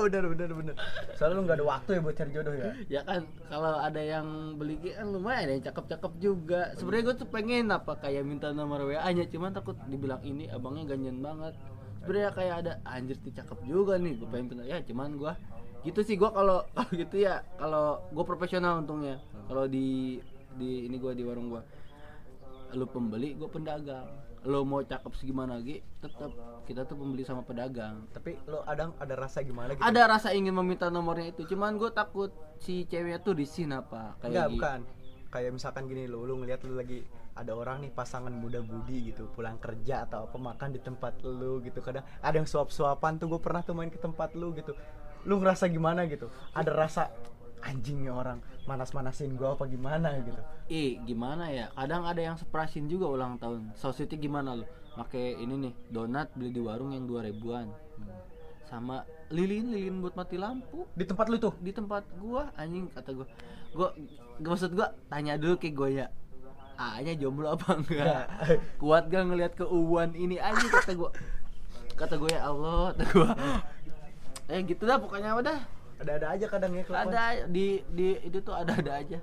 bener bener bener. Soalnya lu nggak ada waktu ya buat cari jodoh ya? Ya kan kalau ada yang beli kan lumayan ada yang cakep-cakep juga. Sebenarnya gue tuh pengen apa kayak minta nomor WA nya cuman takut dibilang ini abangnya ganjen banget. Sebenarnya kayak ada anjir tuh cakep juga nih gue pengen ya cuman gue gitu sih gue kalau kalau gitu ya kalau gue profesional untungnya. Kalau di di ini gue di warung gue lu pembeli gue pedagang lo mau cakep segimana lagi tetap kita tuh pembeli sama pedagang. Tapi lo ada ada rasa gimana gitu? Ada rasa ingin meminta nomornya itu cuman gue takut si ceweknya tuh di sini apa kayak Enggak, gi- bukan. Kayak misalkan gini lo lu ngeliat lu lagi ada orang nih pasangan muda budi gitu pulang kerja atau apa makan di tempat lu gitu kadang ada yang suap-suapan tuh gue pernah tuh main ke tempat lu gitu. Lu ngerasa gimana gitu? Ada rasa anjingnya orang manas-manasin gue apa gimana gitu Ih, gimana ya? Kadang ada yang surprisein juga ulang tahun. Sausnya gimana lo? Pakai ini nih, donat beli di warung yang 2000-an. Sama lilin, lilin buat mati lampu di tempat lu tuh di tempat gua anjing kata gua. Gua gua- maksud gua tanya dulu ke gua ya. A-nya jomblo apa enggak? Kuat gak ngelihat keuuan ini anjing kata gua. Kata gua ya Allah, kata gua. Eh gitu dah pokoknya apa dah. Ada-ada aja kadang ya kelakuan. ada di di itu tuh ada ada aja.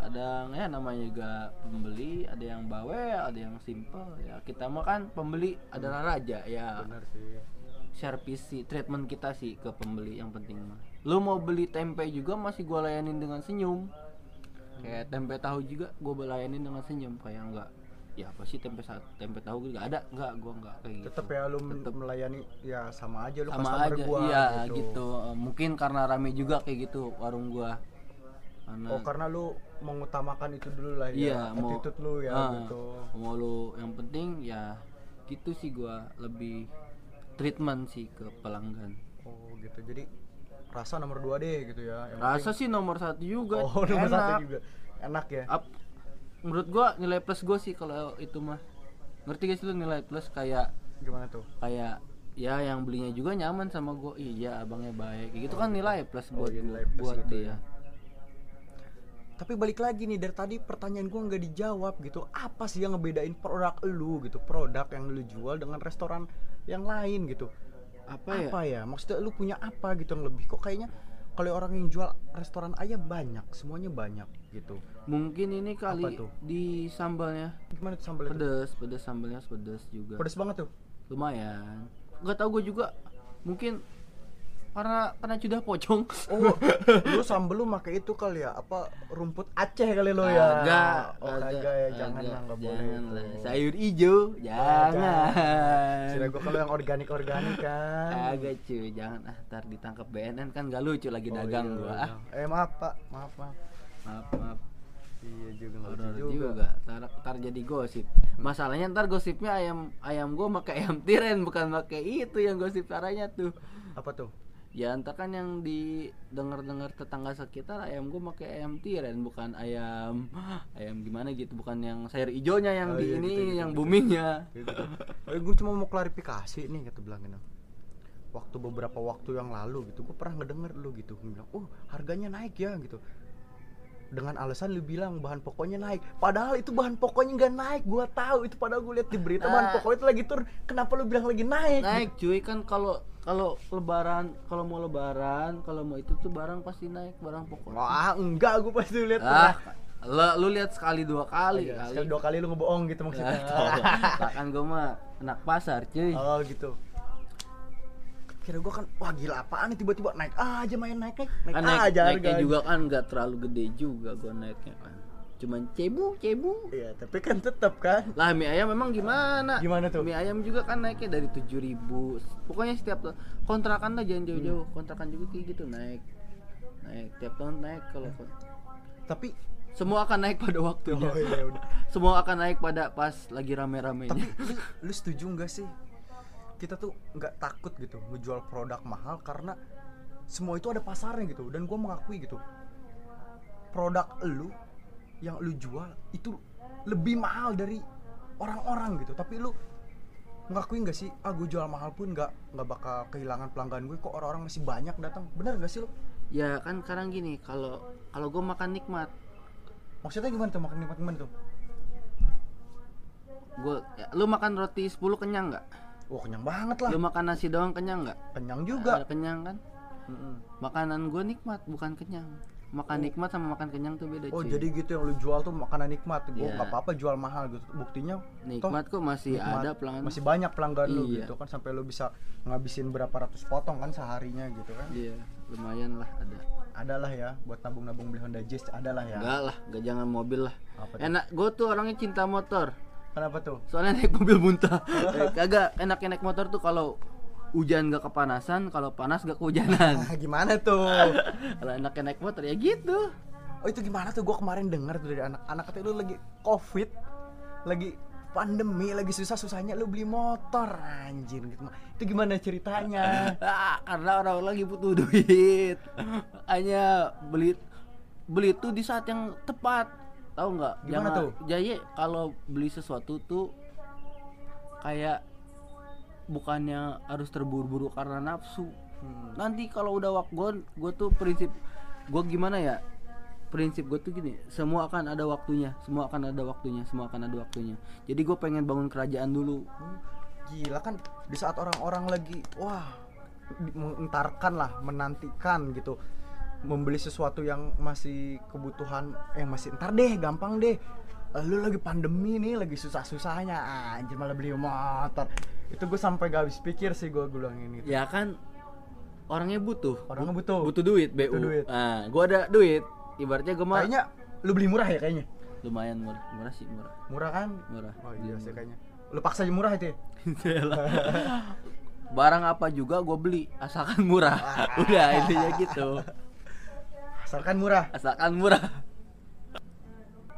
Kadang ya namanya juga pembeli ada yang bawel ada yang simple ya. Kita mah kan pembeli adalah raja ya. Bener sih. Service sih treatment kita sih ke pembeli yang penting mah. Lu mau beli tempe juga masih gua layanin dengan senyum. Kayak tempe tahu juga gua layanin dengan senyum kayak enggak ya apa sih tempe tempe tahu nggak ada nggak gua nggak kayak gitu. Tetep ya lu Tetep. melayani ya sama aja lu sama aja gua iya gitu. Eh, mungkin karena rame juga kayak gitu warung gua. Karena oh karena lu mengutamakan itu dulu lah ya iya mau attitude lu ya ah, gitu. mau lu yang penting ya gitu sih gua lebih treatment sih ke pelanggan. Oh gitu. Jadi rasa nomor dua deh gitu ya Yang rasa sih nomor satu juga oh nomor enak. satu juga. Enak ya? Ap- menurut gua nilai plus gua sih kalau itu mah. Ngerti gak sih lu nilai plus kayak gimana tuh? kayak ya yang belinya juga nyaman sama gua. Iya abangnya baik. Gitu kan nilai plus Oh, buat iya, nilai plus buat gitu dia. tapi balik lagi nih dari tadi pertanyaan gua nggak dijawab gitu. Apa sih yang ngebedain produk lu gitu? Produk yang lu jual dengan restoran yang lain gitu. Apa ya? Apa ya? Maksudnya lu punya apa gitu yang lebih? Kok kayaknya kalau orang yang jual restoran ayam banyak semuanya banyak gitu mungkin ini kali tuh? di sambalnya gimana tuh sambalnya pedes pedes sambalnya pedes juga pedes banget tuh lumayan nggak tahu gue juga mungkin karena karena sudah pocong Oh, lu sambel lu pakai itu kali ya? Apa rumput Aceh kali lu ya? Agak, Oh, kagak ya, jangan agak, lah, nggak boleh. jangan itu. lah. sayur hijau jangan Sira gua kalau yang organik-organik kan. agak cuy jangan ah ntar ditangkap BNN kan gak lucu lagi Oh, dagang iya, gua ah Eh maaf Pak, maaf maaf. Maaf maaf Iya juga horor juga, juga. Ntar, ntar jadi gosip masalahnya ntar gosipnya ayam ayam gua pakai ayam tiren bukan pakai itu yang gosip caranya tuh Apa tuh? Ya entar kan yang di dengar-dengar tetangga sekitar ayam gua pakai ayam tiren bukan ayam ayam gimana gitu bukan yang sayur ijonya yang Oh, di iya, ini gitu, gitu, yang gitu. boomingnya. Gitu. Oh, gue cuma mau klarifikasi nih kata bilang gitu. waktu beberapa waktu yang lalu gitu gue pernah ngedenger lu gitu Gua bilang oh harganya naik ya gitu dengan alasan lu bilang bahan pokoknya naik. Padahal itu bahan pokoknya nggak naik. Gua tahu itu padahal gue lihat di berita bahan Ah. pokoknya itu lagi turun. Kenapa lu bilang lagi naik? Naik cuy. Kan kalau kalau lebaran kalau mau lebaran kalau mau itu tuh barang pasti naik barang pokok wah enggak. Gue pasti lihat ah lu, lu lihat sekali dua kali Iya, kali. sekali dua kali lu ngebohong gitu maksudnya. Lah kan gue mah anak pasar cuy. Oh gitu kira gue kan wah gila apaan nih? Tiba-tiba naik aja main naik naik naik, kan naik, aja naiknya juga kan nggak terlalu gede juga gue naiknya kan. Cuman cebu cebu. Iya tapi kan tetap kan. Lah mie ayam memang gimana? Gimana tuh? mie ayam juga kan naiknya dari tujuh ribu. Pokoknya setiap kontrakan lah jangan jauh-jauh. Hmm. kontrakan juga kayak gitu naik. Naik tiap tahun naik kalau kon- tapi semua akan naik pada waktunya. Oh iya udah. Semua akan naik pada pas lagi rame-ramenya. Tapi lu, lu setuju nggak sih kita tuh nggak takut gitu ngejual produk mahal karena semua itu ada pasarnya gitu. Dan gue mengakui gitu produk lu yang lu jual itu lebih mahal dari orang-orang gitu. Tapi lu ngakui nggak sih ah gue jual mahal pun nggak nggak bakal kehilangan pelanggan gue kok orang-orang masih banyak datang. Bener gak sih lu? Ya kan sekarang gini kalau kalau gue makan nikmat. Maksudnya gimana tuh makan nikmat gimana tuh? Gue ya, lu makan roti 10 kenyang nggak wah kenyang banget lah. Lu makan nasi doang kenyang nggak? Kenyang juga. Ada kenyang kan? Mm-mm. makanan gue nikmat bukan kenyang. Makan nikmat sama makan kenyang tuh beda Oh cuy. jadi gitu yang lu jual tuh makanan nikmat. Gue Iya. nggak apa-apa jual mahal gitu. Buktinya nikmat kok masih nikmat. ada pelanggan. Masih banyak pelanggan lu Iya. gitu kan Sampai lu bisa ngabisin berapa ratus potong kan seharinya gitu kan. Iya lumayan lah ada. Adalah ya buat nabung-nabung beli Honda Jazz adalah ya. Enggak lah enggak jangan mobil lah. Enak gue tuh orangnya cinta motor Kenapa tuh? soalnya naik mobil muntah kagak enaknya naik motor tuh kalau hujan gak kepanasan kalau panas gak kehujanan Ah, gimana tuh? kalau enaknya naik motor ya gitu Oh itu gimana tuh? Gue kemarin denger tuh dari anak-anak katanya lu lagi covid Lagi pandemi, lagi susah-susahnya lu beli motor Anjir gitu Itu gimana ceritanya? Ah, karena orang lagi butuh duit hanya beli beli tuh di saat yang tepat tahu nggak? Gimana tuh? jadi kalau beli sesuatu tuh kayak bukannya harus terburu-buru karena nafsu. Hmm. nanti kalau udah waktu gue gue tuh prinsip gue gimana ya? Prinsip gue tuh gini semua akan ada waktunya semua akan ada waktunya semua akan ada waktunya. Jadi gue pengen bangun kerajaan dulu. Hmm, Gila kan di saat orang-orang lagi wah mengentarkan lah, menantikan gitu membeli sesuatu yang masih kebutuhan yang masih ntar deh, gampang deh. Eh, Lu lagi pandemi nih, lagi susah-susahnya anjir malah beli motor. Itu gue sampai gak habis pikir sih gue bilang ini. ya kan orangnya butuh Orangnya butuh. butuh duit BU. Butuh duit. Nah, gua ada duit. Ibaratnya gua mah Kayaknya lu beli murah ya kayaknya. lumayan murah, murah sih murah. Murah kan? Murah. Oh iya sih kayaknya. Lu paksa aja murah itu ya? Barang apa juga gua beli asalkan murah. Udah intinya gitu. Asalkan murah. Asalkan murah.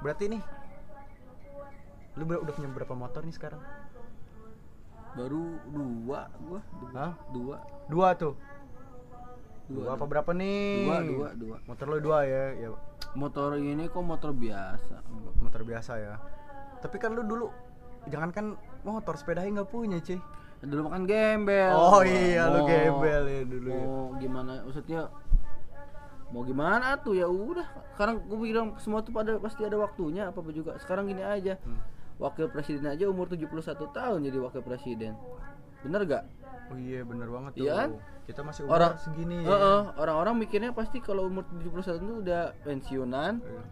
Berarti nih lu udah punya berapa motor nih sekarang? Baru dua gua. Dua. Hah? Dua. Dua tuh. Dua, Dua, apa berapa nih? Dua, dua, dua. Motor lo dua ya, ya Motor ini kok motor biasa. motor biasa ya. Tapi kan lu dulu jangankan motor sepedanya nggak punya cuy. Dulu makan gembel. Oh iya, lu gembel ya dulu ya. Mau gimana? Maksudnya mau gimana tuh ya udah. Sekarang gue bilang semua tuh pada pasti ada waktunya apa juga. Sekarang gini aja. Hmm. Wakil presiden aja umur 71 tahun jadi wakil presiden. Bener gak? Oh iya bener banget tuh. Iya kan? Kita masih umur Orang segini ya. Heeh, orang-orang mikirnya pasti kalau umur 71 itu udah pensiunan, Iya.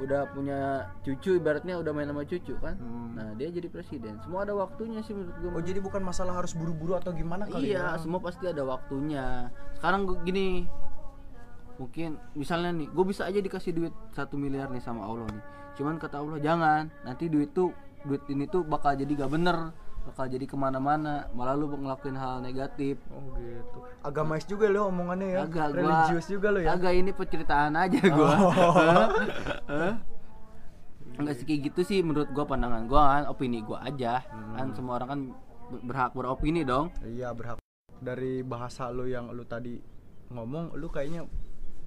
udah punya cucu ibaratnya udah main sama cucu kan. Hmm. Nah, dia jadi presiden. Semua ada waktunya sih menurut gue. Oh jadi bukan masalah harus buru-buru atau gimana kali iya, ya? semua pasti ada waktunya. Sekarang gini, mungkin misalnya nih, gue bisa aja dikasih duit satu miliar nih sama Allah nih. Cuman kata Allah jangan, nanti duit tuh duit ini tuh bakal jadi gak bener, bakal jadi ke mana-mana, malah lu ngelakuin hal negatif. Oh gitu. Agamais juga lo omongannya ya. Agak gua Religius juga lo ya. Agak ini penceritaan aja gua. Oh. Hah? Enggak sih kayak gitu sih menurut gua pandangan gua kan, opini gua aja. Hmm. Kan semua orang kan ber- berhak beropini dong. Iya berhak. Dari bahasa lo yang lu tadi ngomong, lu kayaknya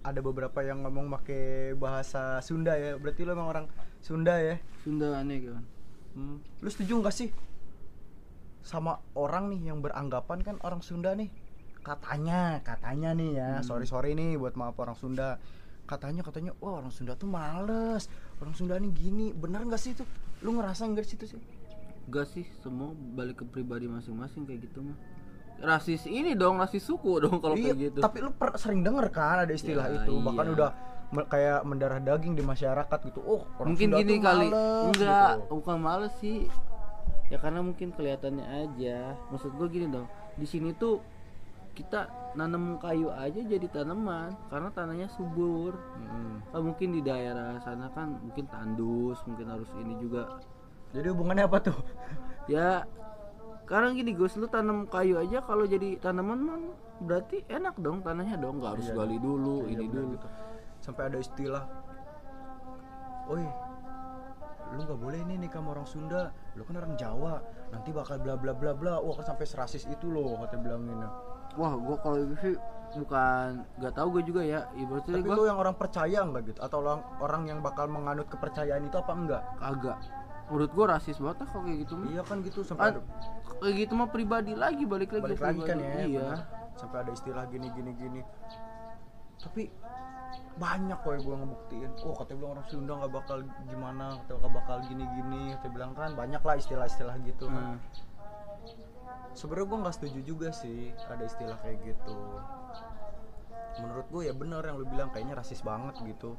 ada beberapa yang ngomong pakai bahasa Sunda ya. Berarti lu emang orang Sunda ya. Sunda aneh kan. Hmm. Lu setuju nggak sih sama orang nih yang beranggapan kan orang Sunda nih katanya katanya nih ya Hmm. sorry sorry nih buat maaf orang Sunda katanya katanya wah orang Sunda tuh males orang Sunda nih gini bener nggak sih itu lu ngerasa nggak sih itu sih Enggak sih, semua balik ke pribadi masing-masing kayak gitu mah. Rasis ini dong, rasis suku dong kalau iya kayak gitu. tapi lu per- sering denger kan ada istilah Ya, itu bahkan iya. udah me- kayak mendarah daging di masyarakat gitu oh orang mungkin Sunda gini tuh kali. males, Enggak, gitu. bukan males sih. Ya karena mungkin kelihatannya aja. Maksud gua gini dong. Di sini tuh kita nanam kayu aja jadi tanaman karena tanahnya subur. Kan mungkin di daerah sana kan mungkin tandus, mungkin harus ini juga jadi hubungannya apa tuh ya sekarang gini Gus lu tanam kayu aja kalau jadi tanaman mah berarti enak dong tanahnya dong nggak harus Iya. gali dulu Iya, ini bener dulu. gitu. sampai ada istilah oi lu nggak boleh nih nikah sama orang Sunda lu kan orang Jawa nanti bakal bla bla bla bla. Wah kan sampai serasis itu loh kata bilangin wah gua kalau itu sih bukan nggak tahu gue juga ya ibaratnya tapi gua lu yang orang percaya nggak gitu? Atau orang orang yang bakal menganut kepercayaan itu apa enggak? Kagak menurut gua rasis banget ah kalau kayak gitu mah. Iya kan gitu sampai ada, kayak gitu mah pribadi lagi balik lagi balik lagi kan ya iya. bener. sampai ada istilah gini gini gini. Tapi banyak kok yang gue ngebuktiin. Oh katanya bilang orang Sunda nggak bakal gimana katanya nggak bakal gini gini. Katanya bilang kan banyak lah istilah-istilah gitu kan. Hmm. sebenarnya gue nggak setuju juga sih ada istilah kayak gitu. Menurut gue ya bener yang lu bilang kayaknya rasis banget gitu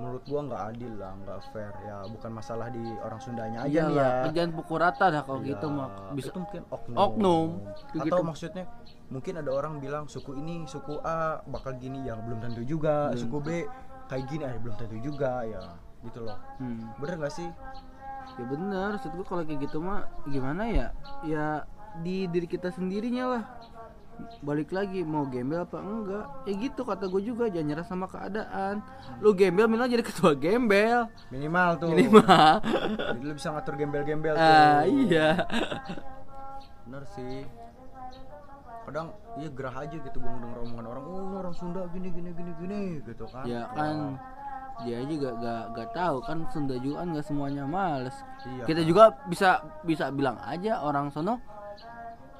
menurut gue nggak adil lah nggak fair. Ya bukan masalah di orang Sundanya aja nih ya. jangan pukul rata dah kalau Iya, gitu mah bisa itu mungkin oknum, Oknum, atau gitu. maksudnya mungkin ada orang bilang suku ini suku A bakal gini yang belum tentu juga. Belum. suku B kayak gini eh belum tentu juga ya. Gitu loh. Hmm. bener nggak sih? Ya maksud gua kalau kayak gitu mah gimana ya? Ya di diri kita sendirinya lah balik lagi mau gembel apa enggak? Ya gitu kata gue juga jangan nyerah sama keadaan. Lu gembel minimal jadi ketua gembel. Minimal tuh. Minimal. Jadi lu bisa ngatur gembel-gembel tuh. ah iya. Bener sih. Kadang iya gerah aja gitu gue denger omongan orang oh orang Sunda gini gini gini gini gitu kan. Ya kan dia juga gak gak tahu kan Sunda juga kan gak semuanya males. Iya kita kan. juga bisa bisa bilang aja orang sono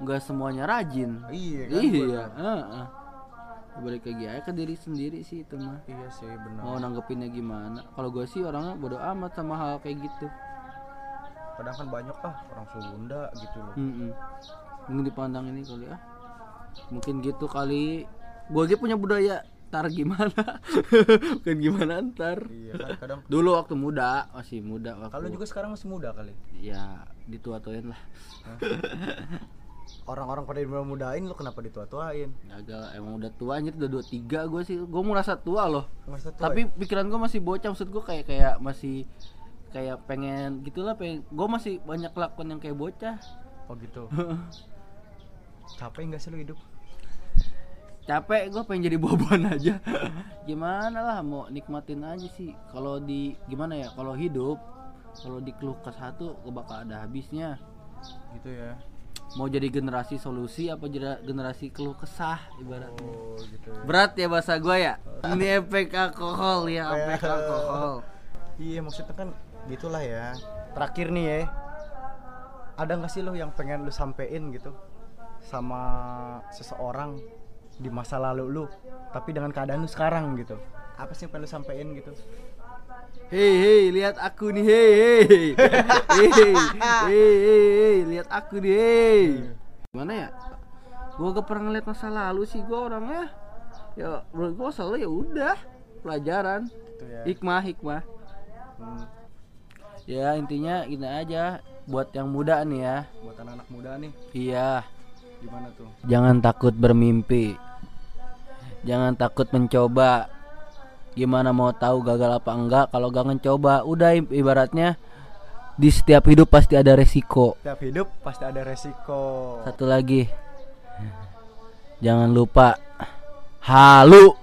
nggak semuanya rajin. Iya kan? Iya. Bener. heeh. balik lagi aja ke diri sendiri sih itu mah. Iya sih benar. Mau nanggepinnya gimana? Kalau gue sih orangnya bodo amat sama hal kayak gitu. Kadang kan banyak ah orang Sunda gitu loh. Mm-mm. mungkin dipandang ini kali ya mungkin gitu kali. Gue aja punya budaya tar gimana? Bukan gimana ntar. Iya kan kadang dulu waktu muda masih muda waktu kalau juga sekarang masih muda kali. Ya ditua-tuain lah orang-orang pada mudain lu kenapa ditua-tuain? Agak emang udah tua anjir udah dua tiga gue sih gue merasa tua loh. Masa tua tapi ya? pikiran gue masih bocah maksud gue kayak kayak masih kayak pengen gitulah pengen gue masih banyak lakukan yang kayak bocah. Oh gitu. Capek nggak sih lu hidup? Capek gue pengen jadi boban aja. Gimana lah mau nikmatin aja sih. Kalau di gimana ya kalau hidup kalau dikeluh ke satu bakal ada habisnya. Gitu ya mau jadi generasi solusi apa generasi keluh kesah ibaratnya. Oh gitu ya. Berat ya bahasa gue ya? Ini efek alkohol ya efek alkohol. Iya maksudnya kan gitulah ya. Terakhir nih ya ada nggak sih lo yang pengen lu sampein gitu sama seseorang di masa lalu lu tapi dengan keadaan lu sekarang gitu? Apa sih yang pengen lu sampein gitu hei hei lihat aku nih hei hei. Hei hei hei lihat aku nih hei gimana ya? Gua gak pernah ngeliat masa lalu sih gua orangnya. Ya menurut gua masa lalu ya udah pelajaran. Gitu ya. Hikmah hikmah. Hmm, ya intinya ini aja buat yang muda nih ya. Buat anak-anak muda nih. Iya. Gimana tuh? Jangan takut bermimpi. Jangan takut mencoba gimana mau tahu gagal apa enggak? Kalau gak mencoba udah ibaratnya di setiap hidup pasti ada resiko. Tiap hidup pasti ada resiko. Satu lagi. Jangan lupa halu.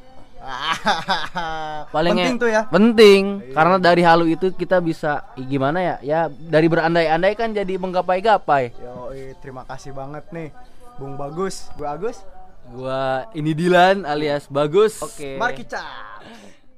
Paling penting e- tuh ya. penting. Karena dari halu itu kita bisa gimana ya? Ya dari berandai-andai kan jadi menggapai-gapai. Yo, terima kasih banget nih Bung Bagus, Bu Agus. gua ini Dilan alias bagus. Oke. Mari kita.